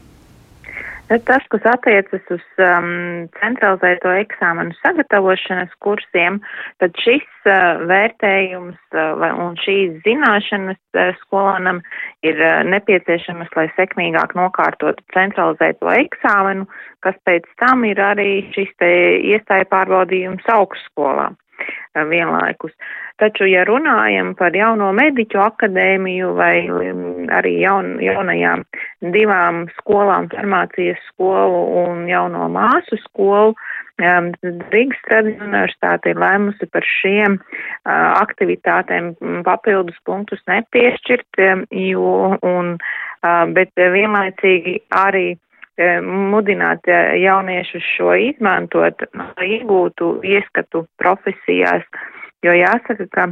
Tas, kas attiecas uz um, centralizēto eksāmenu sagatavošanas kursiem, tad šis uh, vērtējums uh, un šīs zināšanas uh, skolānam ir uh, nepieciešamas, lai sekmīgāk nokārtotu centralizēto eksāmenu, kas pēc tam ir arī šis te iestāja pārbaudījums augstskolā vienlaikus. Taču, ja runājam par jauno mediķu akadēmiju vai um, arī jaun, jaunajām divām skolām, farmācijas skolu un jauno māsu skolu, um, Rīgas Tradiņu universitāte ir lēmusi par šiem uh, aktivitātēm papildus punktus nepiešķirt, um, jo, un, uh, bet vienlaicīgi arī mudināt jauniešus šo izmantot, lai iegūtu ieskatu profesijās, jo jāsaka, ka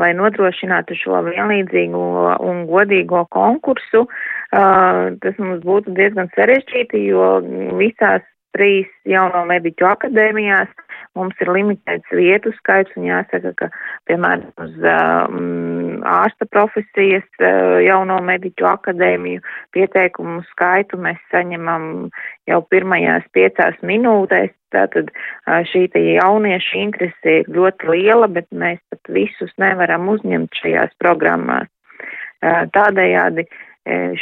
lai nodrošinātu šo vienlīdzīgo un godīgo konkursu, tas mums būtu diezgan sarežģīti, jo visās trīs jauno mediķu akadēmijās mums ir limitēts vietu skaits un jāsaka, ka, piemēram, uz um, ārsta profesijas uh, jauno mediķu akadēmiju pieteikumu skaitu mēs saņemam jau pirmajās piecās minūtēs. Tātad uh, šī te jauniešu interese ir ļoti liela, bet mēs pat visus nevaram uzņemt šajās programmās. Uh, tādējādi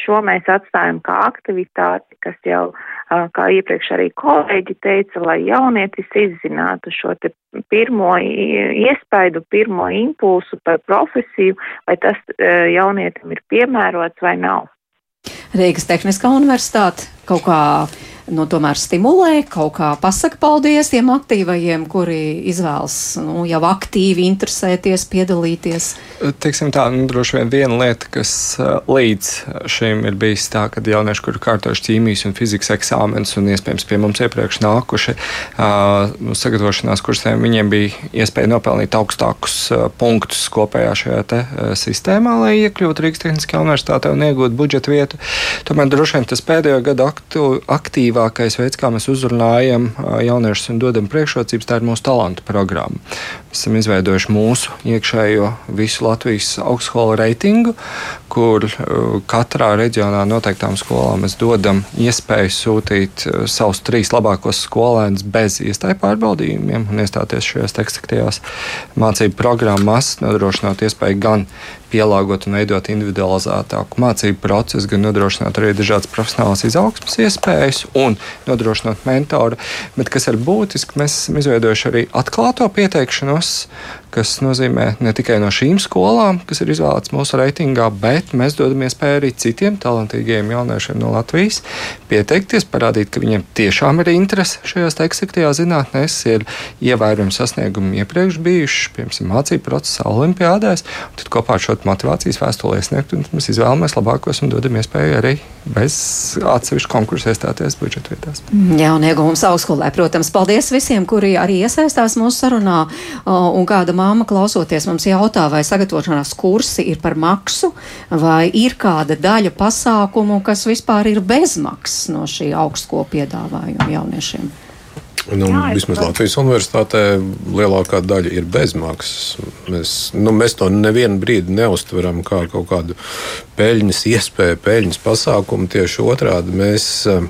šo mēs atstājam kā aktivitāti, kas jau kā iepriekš arī kolēģi teica, lai jaunietis izzinātu šo te pirmo iespaidu, pirmo impulsu par profesiju, vai tas jaunietim ir piemērots vai nav. Rīgas Tehniskā universitāte kaut kā nu, tomēr stimulē, kaut kā pasaka paldies tiem aktīvajiem, kuri izvēlas nu, jau aktīvi interesēties, piedalīties. Teiksim tā, nu, droši vien viena lieta, kas līdz šim ir bijis tā, ka jaunieši, kuri kārtojuši ķīmijas un fizikas eksāmenus un iespējams pie mums iepriekš nākuši uh, sagatavošanās kursiem, viņiem bija iespēja nopelnīt augstākus punktus kopējā šajā te, sistēmā, lai iekļūtu Rīgas Tehniskajā universitātē un iegūtu budžeta vietu. Tomēr droši vien tas pēdējo gadu aktu, aktīvākais veids, kā mēs uzrunājam jauniešus un dodam priekšrocības, tā ir mūsu talantu programma. Mēs esam izveidojuši mūsu iekšējo visu Latvijas augstskolu reitingu, kur katrā reģionā noteiktām skolām mēs dodam iespēju sūtīt savus trīs labākos skolēnus bez iestāju pārbaudījumiem un iestāties šajās tekstaktajās mācību programmās, nodrošinot iespēju gan pielāgot un veidot individualizētāku mācību procesu, gan nodrošināt arī dažādas profesionālas izaugsmas iespējas un nodrošināt mentoru. Bet kas ir būtiski, mēs esam izveidojuši arī atklāto pieteikšanos, kas nozīmē ne tikai no šīm skolām, kas ir izvēlētas mūsu reitingā, bet mēs dodam iespēju arī citiem talantīgiem jauniešiem no Latvijas pieteikties, parādīt, ka viņiem tiešām ir interese šajās tekstilajās zinātnēs, ir ievērojami sasniegumi iepriekš bijuši, piemēram, mācību procesā, olimpiādēs, un tad kopā ar šo motivācijas vēstuli iesniegt, un mēs izvēlamies labākos un dodam iespēju arī bez atsevišķu konkursu iestāties budžeta vietās. Jā, un iegūms augstskolē, protams. Paldies visiem, kuri arī iesaistās mūsu sarunā, un kāda māma klausoties mums jautā, vai sagatavošanās kursi ir par maksu, vai ir kāda daļa pasākumu, kas vispār ir bezmaksas no šī augstsko piedāvājuma jauniešiem. Nu, Jā, vismaz Latvijas universitātē lielākā daļa ir bezmaksas. Mēs, nu, mēs to nevienu brīdi neustveram kā kaut kādu peļņas iespēju, peļņas pasākumu. Tieši otrādi mēs eh,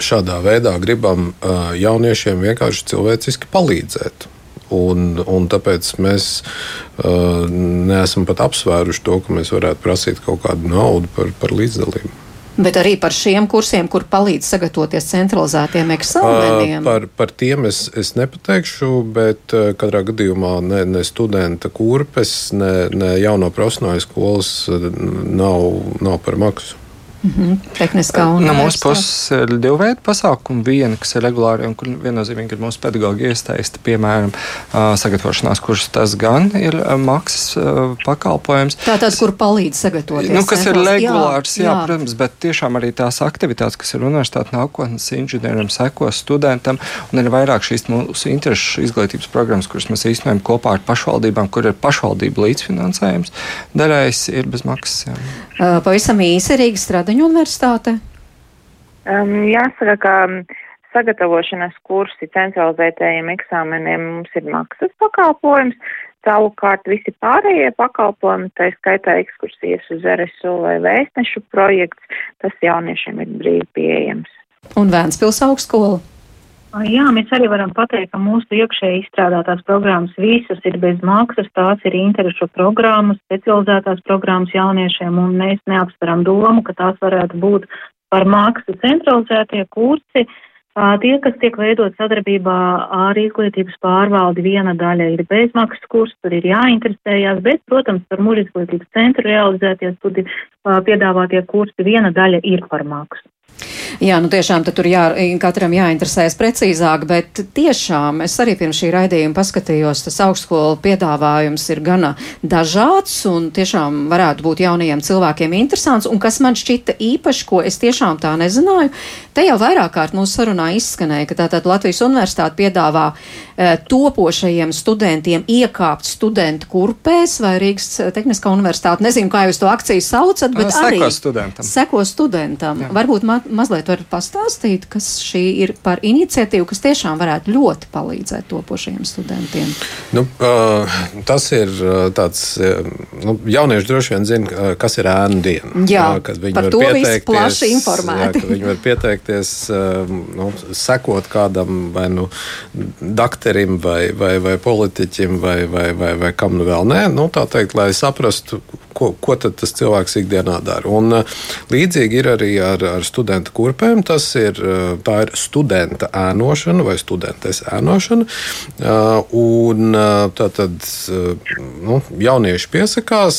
šādā veidā gribam eh, jauniešiem vienkārši cilvēciski palīdzēt. Un, un tāpēc mēs uh, neesam pat apsvēruši to, ka mēs varētu prasīt kaut kādu naudu par, par līdzdalību. Bet arī par šiem kursiem, kur palīdz sagatavoties centralizētiem eksāmeniem. Par, par tiem es, es nepateikšu, bet katrā gadījumā ne, ne studenta kurpes, ne, ne jauno profesionāļu skolas nav, nav par maksu. -hmm. Tehniskā un no mūsu puses ir divi veidi pasākumu. Viena, kas ir regulāri un kur viennozīmīgi ir mūsu pedagoģi iesaista, piemēram, sagatavošanās kurs, tas gan ir maksas pakalpojums. Tātad, kur palīdz sagatavoties? Nu, kas ir regulārs, jā, jā, jā, protams, bet tiešām arī tās aktivitātes, kas ir universitāte nākotnes inženierim, sekos studentam, un ir vairāk šīs mūsu interešu izglītības programmas, kuras mēs īstenojam kopā ar pašvaldībām, kur ir pašvaldību līdzfinansējums. Daļais ir bez maksas. Jā. Pavisam īsi Rīgas Stradiņu universitāte? Um, jāsaka, ka sagatavošanas kursi centralizētajiem eksāmeniem mums ir maksas pakalpojums. Savukārt visi pārējie pakalpojumi, tā skaitā ekskursijas uz RSU vai vēstnešu projekts, tas jauniešiem ir brīvi pieejams. Un Vēnspils augstskola? Jā, mēs arī varam pateikt, ka mūsu iekšēji izstrādātās programmas visas ir bez maksas, tās ir interešu programmas, specializētās programmas jauniešiem, un mēs neapsveram domu, ka tās varētu būt par maksu centralizētie kursi. Tie, kas tiek veidot sadarbībā ar izglītības pārvaldi, viena daļa ir bezmaksas kurs, tur ir jāinteresējās, bet, protams, par mūža izglītības centru realizēties, tur piedāvātie kursi, viena daļa ir par maksu. Jā, nu tiešām tur jā, katram jāinteresējas precīzāk, bet tiešām es arī pirms šī raidījuma paskatījos, tas augstskolu piedāvājums ir gana dažāds un tiešām varētu būt jaunajiem cilvēkiem interesants. Un kas man šķita īpaši, ko es tiešām tā nezināju, te jau vairāk kārt mūsu sarunā izskanēja, ka tātad Latvijas universitāte piedāvā e, topošajiem studentiem iekāpt studentu kurpēs vai Rīgas Tehniskā universitāte. Nezinu, kā jūs to akciju saucat, bet seko arī studentam. seko studentam. Jā. Varbūt ma mazliet varat pastāstīt, kas šī ir par iniciatīvu, kas tiešām varētu ļoti palīdzēt topošajiem studentiem? Nu, uh, tas ir tāds, nu, jaunieši droši vien zina, kas ir ēnu diena. Jā, jā kad viņi par to visu plaši informēti. Jā, viņi var pieteikties, nu, sekot kādam vai nu dakterim vai, vai, vai politiķim vai, vai, vai, vai kam nu vēl nē, nu, tā teikt, lai saprastu, ko, ko tas cilvēks ikdienā dara. Un, līdzīgi ir arī ar, ar studentu kurpēm. Tas ir, ir studenta ēnošana vai studentes ēnošana. Un, tātad nu, jaunieši piesakās,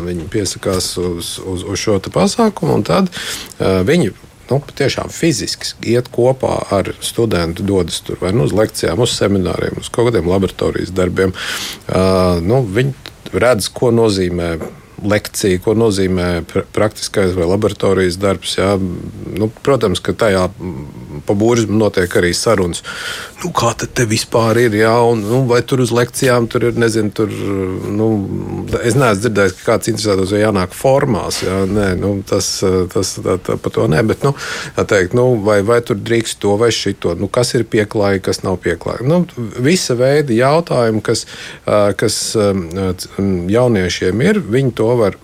viņi piesakās uz, uz, uz šo pasākumu, un tad viņi nu, tiešām fiziski iet kopā ar studentu, dodas tur vai nu uz lekcijām, uz semināriem, uz kaut kādiem laboratorijas darbiem. Uh, nu, viņi redz, ko nozīmē lekcija, ko nozīmē praktiskais vai laboratorijas darbs. Jā. Nu, protams, ka tajā pa būrismu notiek arī sarunas. Nu, kā te vispār ir? Jā, un, nu, vai tur uz lekcijām tur ir, nezinu, tur, nu, es neesmu dzirdējis, ka kāds interesētos, vai jānāk formās. Jā, nē, nu, tas, tas tā, tā, par to nē, bet, nu, tā teikt, nu, vai, vai tur drīkst to vai šito, nu, kas ir pieklājīgi, kas nav pieklājīgi. Nu, visa veida jautājumi, kas, kas jauniešiem ir, viņi to var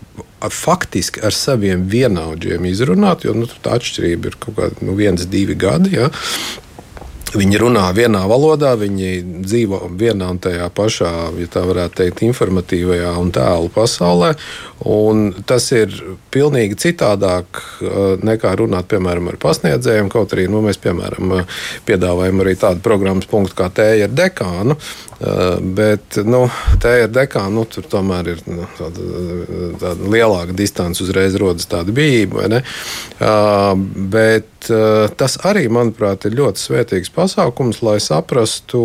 faktiski ar saviem vienaudžiem izrunāt, jo nu, tā atšķirība ir kaut kāda nu, viens, divi gadi. Ja? Viņi runā vienā valodā, viņi dzīvo vienā un tajā pašā, ja tā varētu teikt, informatīvajā un tēlu pasaulē. Un tas ir pilnīgi citādāk uh, nekā runāt, piemēram, ar pasniedzējiem. Kaut arī nu, mēs, piemēram, uh, piedāvājam arī tādu programmas punktu kā tēja ar dekānu. Uh, bet nu, tēja ar dekānu nu, tur tomēr ir nu, tāda, tāda lielāka distance, uzreiz rodas tāda bijība. Bet tas arī, manuprāt, ir ļoti svētīgs pasākums, lai saprastu,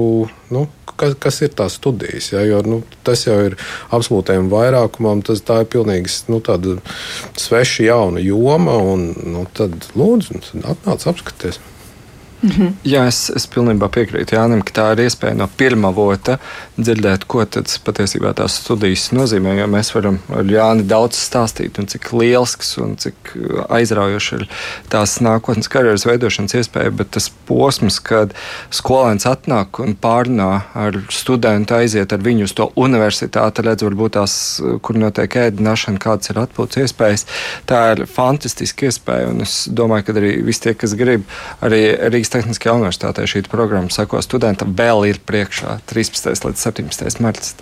nu, kas, kas ir tās studijas. Ja, jo, nu, tas jau ir absolūtajam vairākumam, tas ir pilnīgi nu, sveša jauna joma. Un, nu, tad lūdzu, atnāc apskaties. -hmm. Jā, es, es pilnībā piekrītu Jānim, ka tā ir iespēja no pirmā vota dzirdēt, ko patiesībā tās studijas nozīmē. Jo mēs varam ar Jāni daudz stāstīt, un cik liels un cik aizraujoši ir tās nākotnes karjeras veidošanas iespēja, bet tas posms, kad skolēns atnāk un pārnā ar studentu, aiziet ar viņu uz to universitāti, redz, varbūt tās, kur notiek ēdināšana, kādas ir atpūtas iespējas, tā ir fantastiska iespēja. Un es domāju, ka arī visi tie, kas grib, arī Rīgas Rīgas Tehniskajā universitātē šī programma seko studentam vēl ir priekšā 13. līdz 17. marts.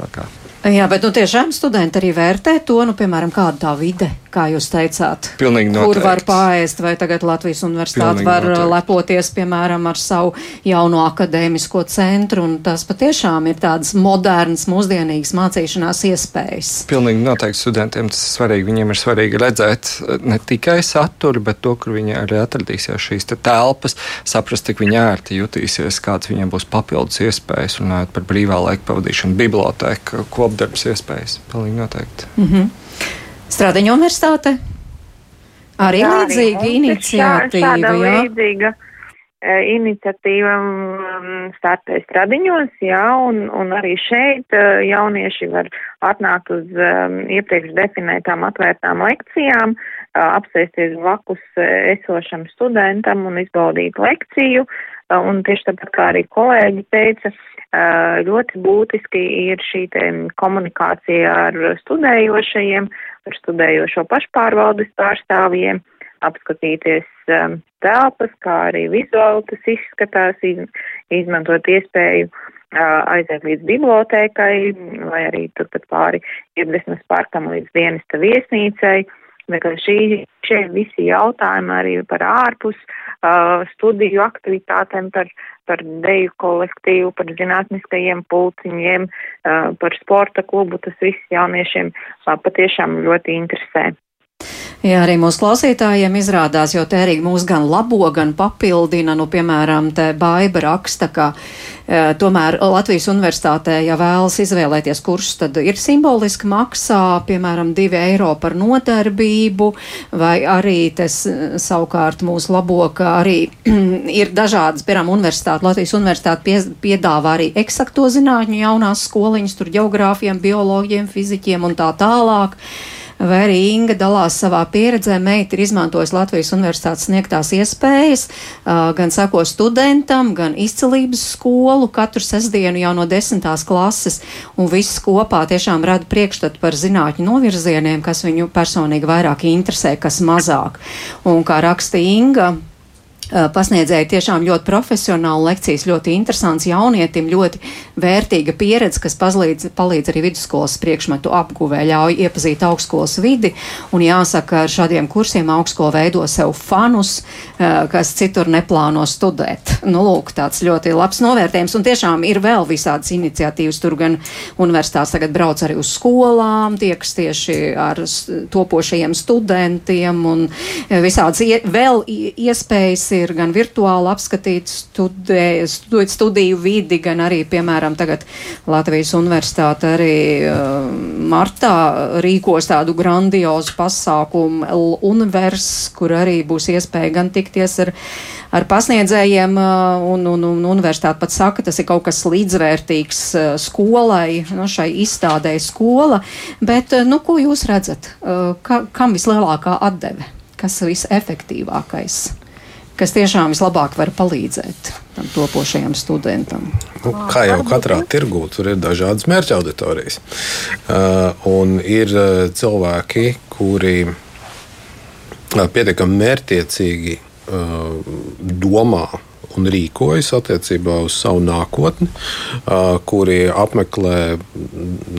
Jā, bet nu, tiešām studenti arī vērtē to, nu, piemēram, kāda tā vide, kā jūs teicāt. Kur var pāriest, vai tagad Latvijas universitāte var noteikti. lepoties, piemēram, ar savu jauno akadēmisko centru, un tas patiešām ir tādas modernas, mūsdienīgas mācīšanās iespējas. Pilnīgi noteikti studentiem tas ir svarīgi. Viņiem ir svarīgi redzēt uh, ne tikai saturu, bet to, kur viņi arī atradīsies šīs te telpas, saprast, cik viņi ērti jutīsies, kāds viņiem būs papildus iespējas, runājot par brīvā laika pavadīšanu bibliotēku, kopdarbs iespējas. Pilnīgi noteikti. Mm -hmm. Stradiņa universitāte arī jā, līdzīga iniciatīva. Jā, līdzīga e, iniciatīva startē stradiņos, jā, un, un arī šeit e, jaunieši var atnākt uz um, iepriekš definētām atvērtām lekcijām, apsēsties blakus esošam studentam un izbaudīt lekciju. Un tieši tāpat kā arī kolēģi teica, ļoti būtiski ir šī komunikācija ar studējošajiem, ar studējošo pašpārvaldes pārstāvjiem, apskatīties um, telpas, kā arī vizuāli tas izskatās, iz, izmantot iespēju uh, aiziet līdz bibliotēkai vai arī turpat pāri iedvesmas parkam līdz dienesta viesnīcai. Šī, šie visi jautājumi arī par ārpus uh, studiju aktivitātēm, par par deju kolektīvu, par zinātniskajiem pulciņiem, par sporta klubu. Tas viss jauniešiem patiešām ļoti interesē. Jā, arī mūsu klausītājiem izrādās, jo arī mūs gan labo, gan papildina, nu, piemēram, te baiba raksta, ka e, tomēr Latvijas universitātē, ja vēlas izvēlēties kursus, tad ir simboliski maksā, piemēram, 2 eiro par nodarbību, vai arī tas savukārt mūsu labo, ka arī ir dažādas, piemēram, universitāte, Latvijas universitāte pie, piedāvā arī eksakto zinātņu jaunās skoliņas, tur geogrāfiem, bioloģiem, fiziķiem un tā tālāk vai arī Inga dalās savā pieredzē. Meita ir izmantojusi Latvijas universitātes sniegtās iespējas, gan sako studentam, gan izcelības skolu katru sestdienu jau no desmitās klases, un viss kopā tiešām rada priekšstatu par zinātņu novirzieniem, kas viņu personīgi vairāk interesē, kas mazāk. Un kā raksta Inga, pasniedzēja tiešām ļoti profesionālu lekcijas, ļoti interesants jaunietim, ļoti vērtīga pieredze, kas palīdz, palīdz arī vidusskolas priekšmetu apguvē, ļauj iepazīt augstskolas vidi. Un jāsaka, ar šādiem kursiem augstskola veido sev fanus, kas citur neplāno studēt. Nu, lūk, tāds ļoti labs novērtējums. Un tiešām ir vēl visādas iniciatīvas. Tur gan universitātes tagad brauc arī uz skolām, tiekas tieši ar topošajiem studentiem un visādas ie, vēl iespējas ir ir gan virtuāli apskatīt studē, studiju vidi, gan arī, piemēram, tagad Latvijas universitāte arī uh, martā rīkos tādu grandiozu pasākumu Univers, kur arī būs iespēja gan tikties ar, ar pasniedzējiem, uh, un, un, un universitāte pat saka, tas ir kaut kas līdzvērtīgs uh, skolai, nu, šai izstādē skola, bet, uh, nu, ko jūs redzat, uh, ka, kam vislielākā atdeve? kas ir visefektīvākais, kas tiešām vislabāk var palīdzēt tam topošajam studentam. Nu, kā jau katrā tirgū, tur ir dažādas mērķa auditorijas. Uh, un ir uh, cilvēki, kuri uh, pietiekami mērķiecīgi uh, domā un rīkojas attiecībā uz savu nākotni, kuri apmeklē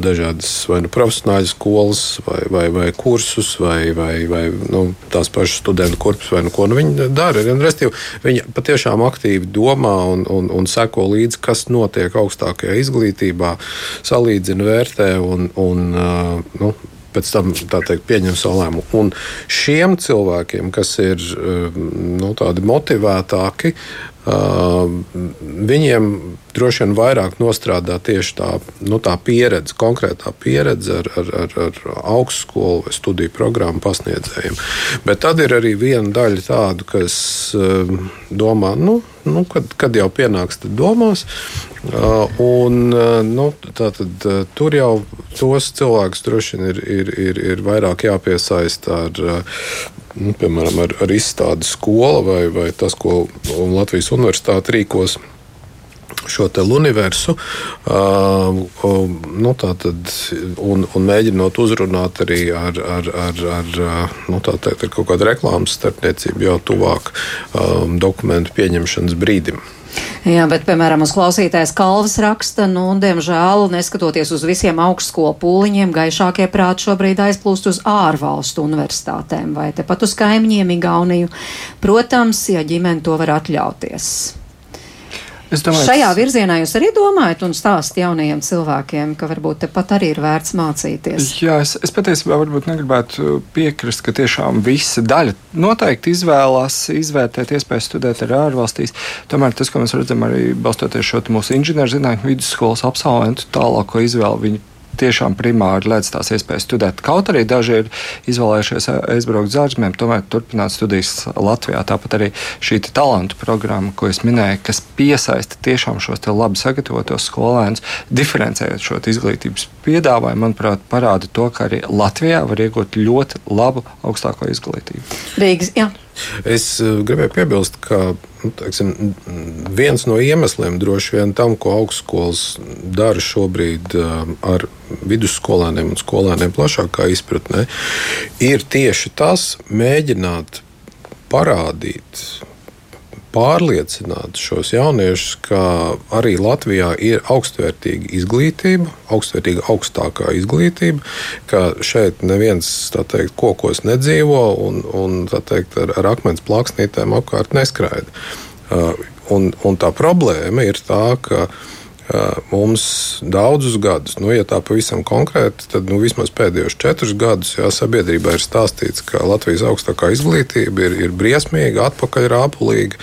dažādas vai nu profesionāļu skolas, vai, vai, vai kursus, vai, vai, vai nu, tās pašas studentu kurpes, vai nu, ko nu viņi dara. Restīvi, viņi patiešām aktīvi domā un, un, un seko līdzi, kas notiek augstākajā izglītībā, salīdzina, vērtē un, un nu, pēc tam teikt, pieņem savu lēmumu. Un šiem cilvēkiem, kas ir nu, tādi motivētāki, viņiem droši vien vairāk nostrādā tieši tā, nu, tā pieredze, konkrētā pieredze ar, ar, ar, ar augstskolu vai studiju programmu pasniedzējiem. Bet tad ir arī viena daļa tādu, kas domā, nu, nu, kad, kad jau pienāks, tad domās. Un, nu, tātad, tur jau tos cilvēkus droši vien ir, ir, ir, ir vairāk jāpiesaista ar nu, piemēram, ar, ar izstādi skola vai, vai tas, ko Latvijas universitāte rīkos šo universu, nu, tātad, un, un mēģinot uzrunāt arī ar, ar, ar, ar, nu, teikt, ar kaut kādu reklāmas starpniecību jau tuvāk um, dokumentu pieņemšanas brīdim. Jā, bet, piemēram, uz klausītājs Kalvas raksta, nu, diemžēl, neskatoties uz visiem augstskolu pūliņiem, gaišākie prāti šobrīd aizplūst uz ārvalstu universitātēm vai tepat uz kaimiņiem Igauniju. Protams, ja ģimene to var atļauties. Domāju, Šajā virzienā jūs arī domājat un stāstāt jaunajiem cilvēkiem, ka varbūt tepat arī ir vērts mācīties. Jā, es, es patiesībā varbūt negribētu piekrist, ka tiešām visa daļa noteikti izvēlās izvērtēt iespēju studēt arī ārvalstīs. Tomēr tas, ko mēs redzam arī balstoties šo mūsu inženierzinātņu vidusskolas absolventu tālāko izvēli, viņi tiešām primāri ledz tās iespējas studēt. Kaut arī daži ir izvēlējušies aizbraukt uz ārzemēm, tomēr turpināt studijas Latvijā. Tāpat arī šī talantu programma, ko es minēju, kas piesaista tiešām šos labi sagatavotos skolēnus, diferencējot šo izglītības piedāvājumu, manuprāt, parāda to, ka arī Latvijā var iegūt ļoti labu augstāko izglītību. Rīgas, jā. Es uh, gribēju piebilst, ka nu, teiksim, viens no iemesliem droši vien tam, ko augstskolas dara šobrīd uh, ar vidusskolēniem un skolēniem plašākā izpratnē, ir tieši tas, mēģināt parādīt pārliecināt šos jauniešus, ka arī Latvijā ir augstvērtīga izglītība, augstvērtīga augstākā izglītība, ka šeit neviens teikt, kokos nedzīvo un, un teikt, ar, ar akmens plāksnītēm apkārt neskraida. Uh, un, un tā problēma ir tā, ka uh, mums daudzus gadus, nu, ja tā pavisam konkrēti, tad nu, vismaz pēdējos četrus gadus jā, sabiedrībā ir stāstīts, ka Latvijas augstākā izglītība ir, ir briesmīga, atpakaļrāpulīga.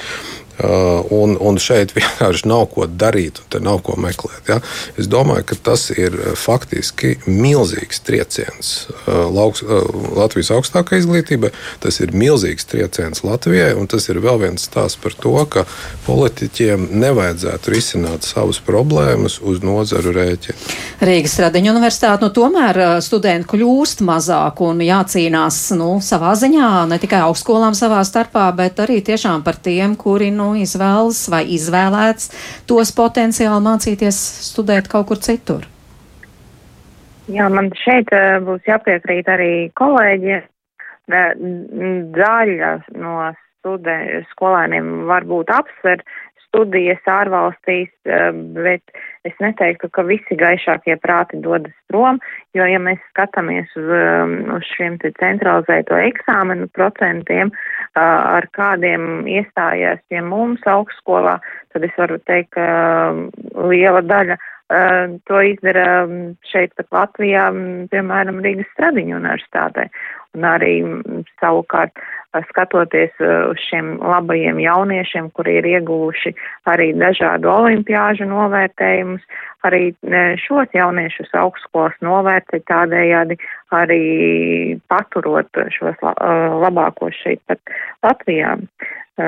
Uh, un, un šeit vienkārši nav ko darīt, un te nav ko meklēt. Ja? Es domāju, ka tas ir uh, faktiski milzīgs trieciens uh, lauks, Latvijas augstākajai izglītībai. Tas ir milzīgs trieciens Latvijai, un tas ir vēl viens stāsts par to, ka politiķiem nevajadzētu risināt savas problēmas uz nozaru rēķina. Rīgas Stradiņa universitāte nu, tomēr studenti kļūst mazāk un jācīnās nu, savā ziņā ne tikai augstskolām savā starpā, bet arī tiešām par tiem, kuri nu, izvēlas vai izvēlēts tos potenciāli mācīties studēt kaut kur citur? Jā, man šeit uh, būs jāpiekrīt arī kolēģi. Daļa no studē, skolēniem varbūt apsver studijas ārvalstīs, uh, bet es neteiktu, ka visi gaišākie prāti dodas prom, jo, ja mēs skatāmies uz, um, uz šiem te centralizēto eksāmenu procentiem, uh, ar kādiem iestājās pie mums augstskolā, tad es varu teikt, ka um, liela daļa uh, to izdara um, šeit pat Latvijā, piemēram, Rīgas Stradiņu universitātē. Un arī savukārt skatoties uz šiem labajiem jauniešiem, kuri ir ieguvuši arī dažādu olimpiāžu novērtējumus, arī šos jauniešus augstskolas novērtē tādējādi arī paturot šos labākos šeit pat Latvijā.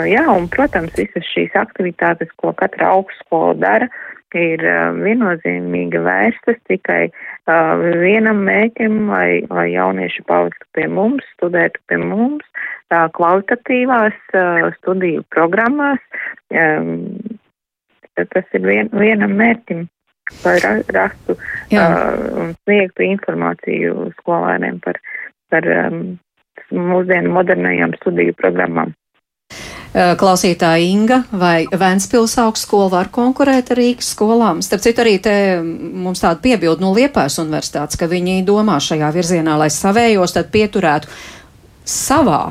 Jā, un, protams, visas šīs aktivitātes, ko katra augstskola dara, ir viennozīmīgi vērstas tikai uh, vienam mēķim, lai, lai jaunieši paliktu pie mums, studētu pie mums, kvalitatīvās uh, studiju programmās. Um, tas ir vien, vienam mērķim, lai rastu Jā. uh, un sniegtu informāciju skolēniem par, par um, mūsdienu modernajām studiju programmām. Klausītāja Inga, vai Vēnspils augstskola var konkurēt ar Rīgas skolām? Starp citu, arī te mums tāda piebilda no Liepājas universitātes, ka viņi domā šajā virzienā, lai savējos tad pieturētu savā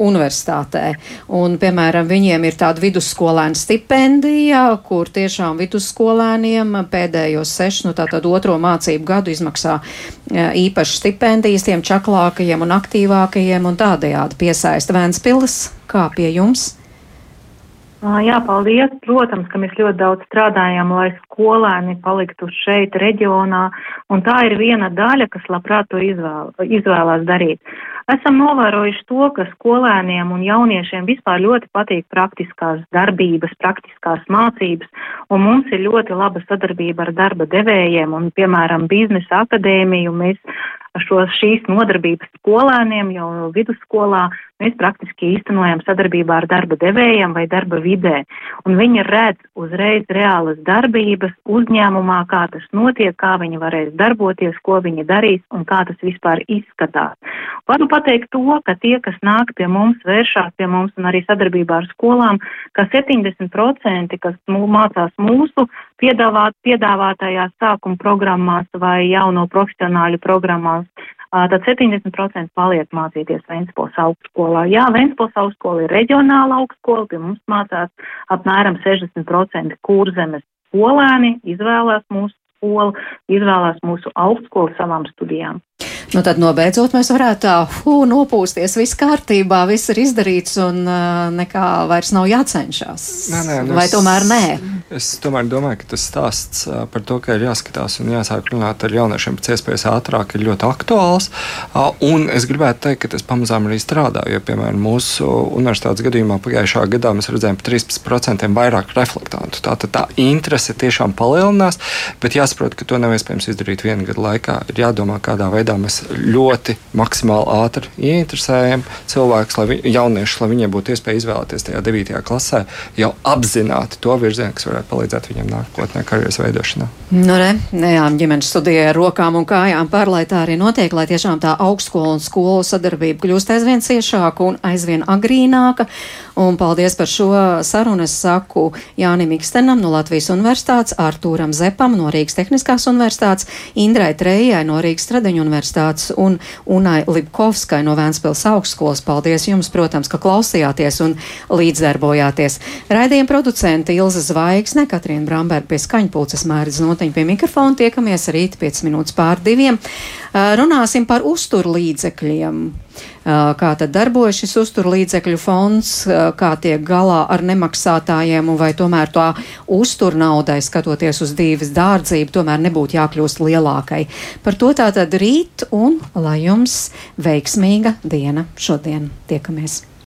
universitātē. Un, piemēram, viņiem ir tāda vidusskolēna stipendija, kur tiešām vidusskolēniem pēdējos sešus, nu tātad otro mācību gadu izmaksā īpaši stipendijas tiem čaklākajiem un aktīvākajiem un tādējādi piesaista Vēnspils. Kā pie jums? Jā, paldies. Protams, ka mēs ļoti daudz strādājam, lai skolēni paliktu šeit, reģionā, un tā ir viena daļa, kas labprāt to izvēl, izvēlās darīt. Esam novērojuši to, ka skolēniem un jauniešiem vispār ļoti patīk praktiskās darbības, praktiskās mācības, un mums ir ļoti laba sadarbība ar darba devējiem, un, piemēram, biznesa akadēmiju mēs šo šīs nodarbības skolēniem jau vidusskolā mēs praktiski īstenojam sadarbībā ar darba devējiem vai darba vidē. Un viņi redz uzreiz reālas darbības uzņēmumā, kā tas notiek, kā viņi varēs darboties, ko viņi darīs un kā tas vispār izskatās. Varu pateikt to, ka tie, kas nāk pie mums, vēršās pie mums un arī sadarbībā ar skolām, ka 70%, kas mācās mūsu piedāvāt, piedāvātajās sākuma programmās vai jauno profesionāļu programmās, tad 70% paliek mācīties Ventspils augstskolā. Jā, Ventspils augstskola ir reģionāla augstskola, pie mums mācās apmēram 60% kurzemes skolēni, izvēlās mūsu skolu, izvēlās mūsu augstskolu savām studijām. Nu, tad nobeidzot mēs varētu tā, hu, nopūsties, viss kārtībā, viss ir izdarīts un nekā vairs nav jācenšas. Nē, nē, nu Vai es, tomēr nē? Es tomēr domāju, ka tas stāsts par to, ka ir jāskatās un jāsāk runāt ar jauniešiem pēc iespējas ātrāk, ir ļoti aktuāls. Un es gribētu teikt, ka tas pamazām arī strādā, jo, piemēram, mūsu universitātes gadījumā pagājušā gadā mēs redzējām 13% vairāk reflektantu. Tā, tā, tā interese tiešām palielinās, bet jāsaprot, ka to nav iespējams izdarīt vienu gadu laikā. Ir jādomā, kādā veidā mēs ļoti maksimāli ātri ieinteresējam cilvēkus, lai vi, jauniešus, lai viņiem būtu iespēja izvēlēties tajā 9. klasē, jau apzināti to virzienu, kas varētu palīdzēt viņiem nākotnē karjeras veidošanā. Nu, re, jā, ģimenes studijā ar rokām un kājām par, lai tā arī notiek, lai tiešām tā augstskola un skolu sadarbība kļūst aizvien ciešāka un aizvien agrīnāka. Un paldies par šo sarunu. Es saku Jānim Ikstenam no Latvijas Universitātes, Artūram Zepam no Rīgas Tehniskās Universitātes, Indrai Trejai no Rīgas Tradeņu Universitātes un Unai Libkovskai no Vēnspils augstskolas. Paldies jums, protams, ka klausījāties un līdzdarbojāties. Raidījuma producenti Ilza Zvaigzne, Katrīna Bramberga pie skaņpulces mērdz notiņu pie mikrofona. Tiekamies rīt 5 minūtes pār diviem. Runāsim par uzturlīdzekļiem kā tad darbojas šis uzturlīdzekļu fonds, kā tiek galā ar nemaksātājiem, un vai tomēr tā uzturnaudai, skatoties uz dzīves dārdzību, tomēr nebūtu jākļūst lielākai. Par to tātad rīt, un lai jums veiksmīga diena šodien tiekamies!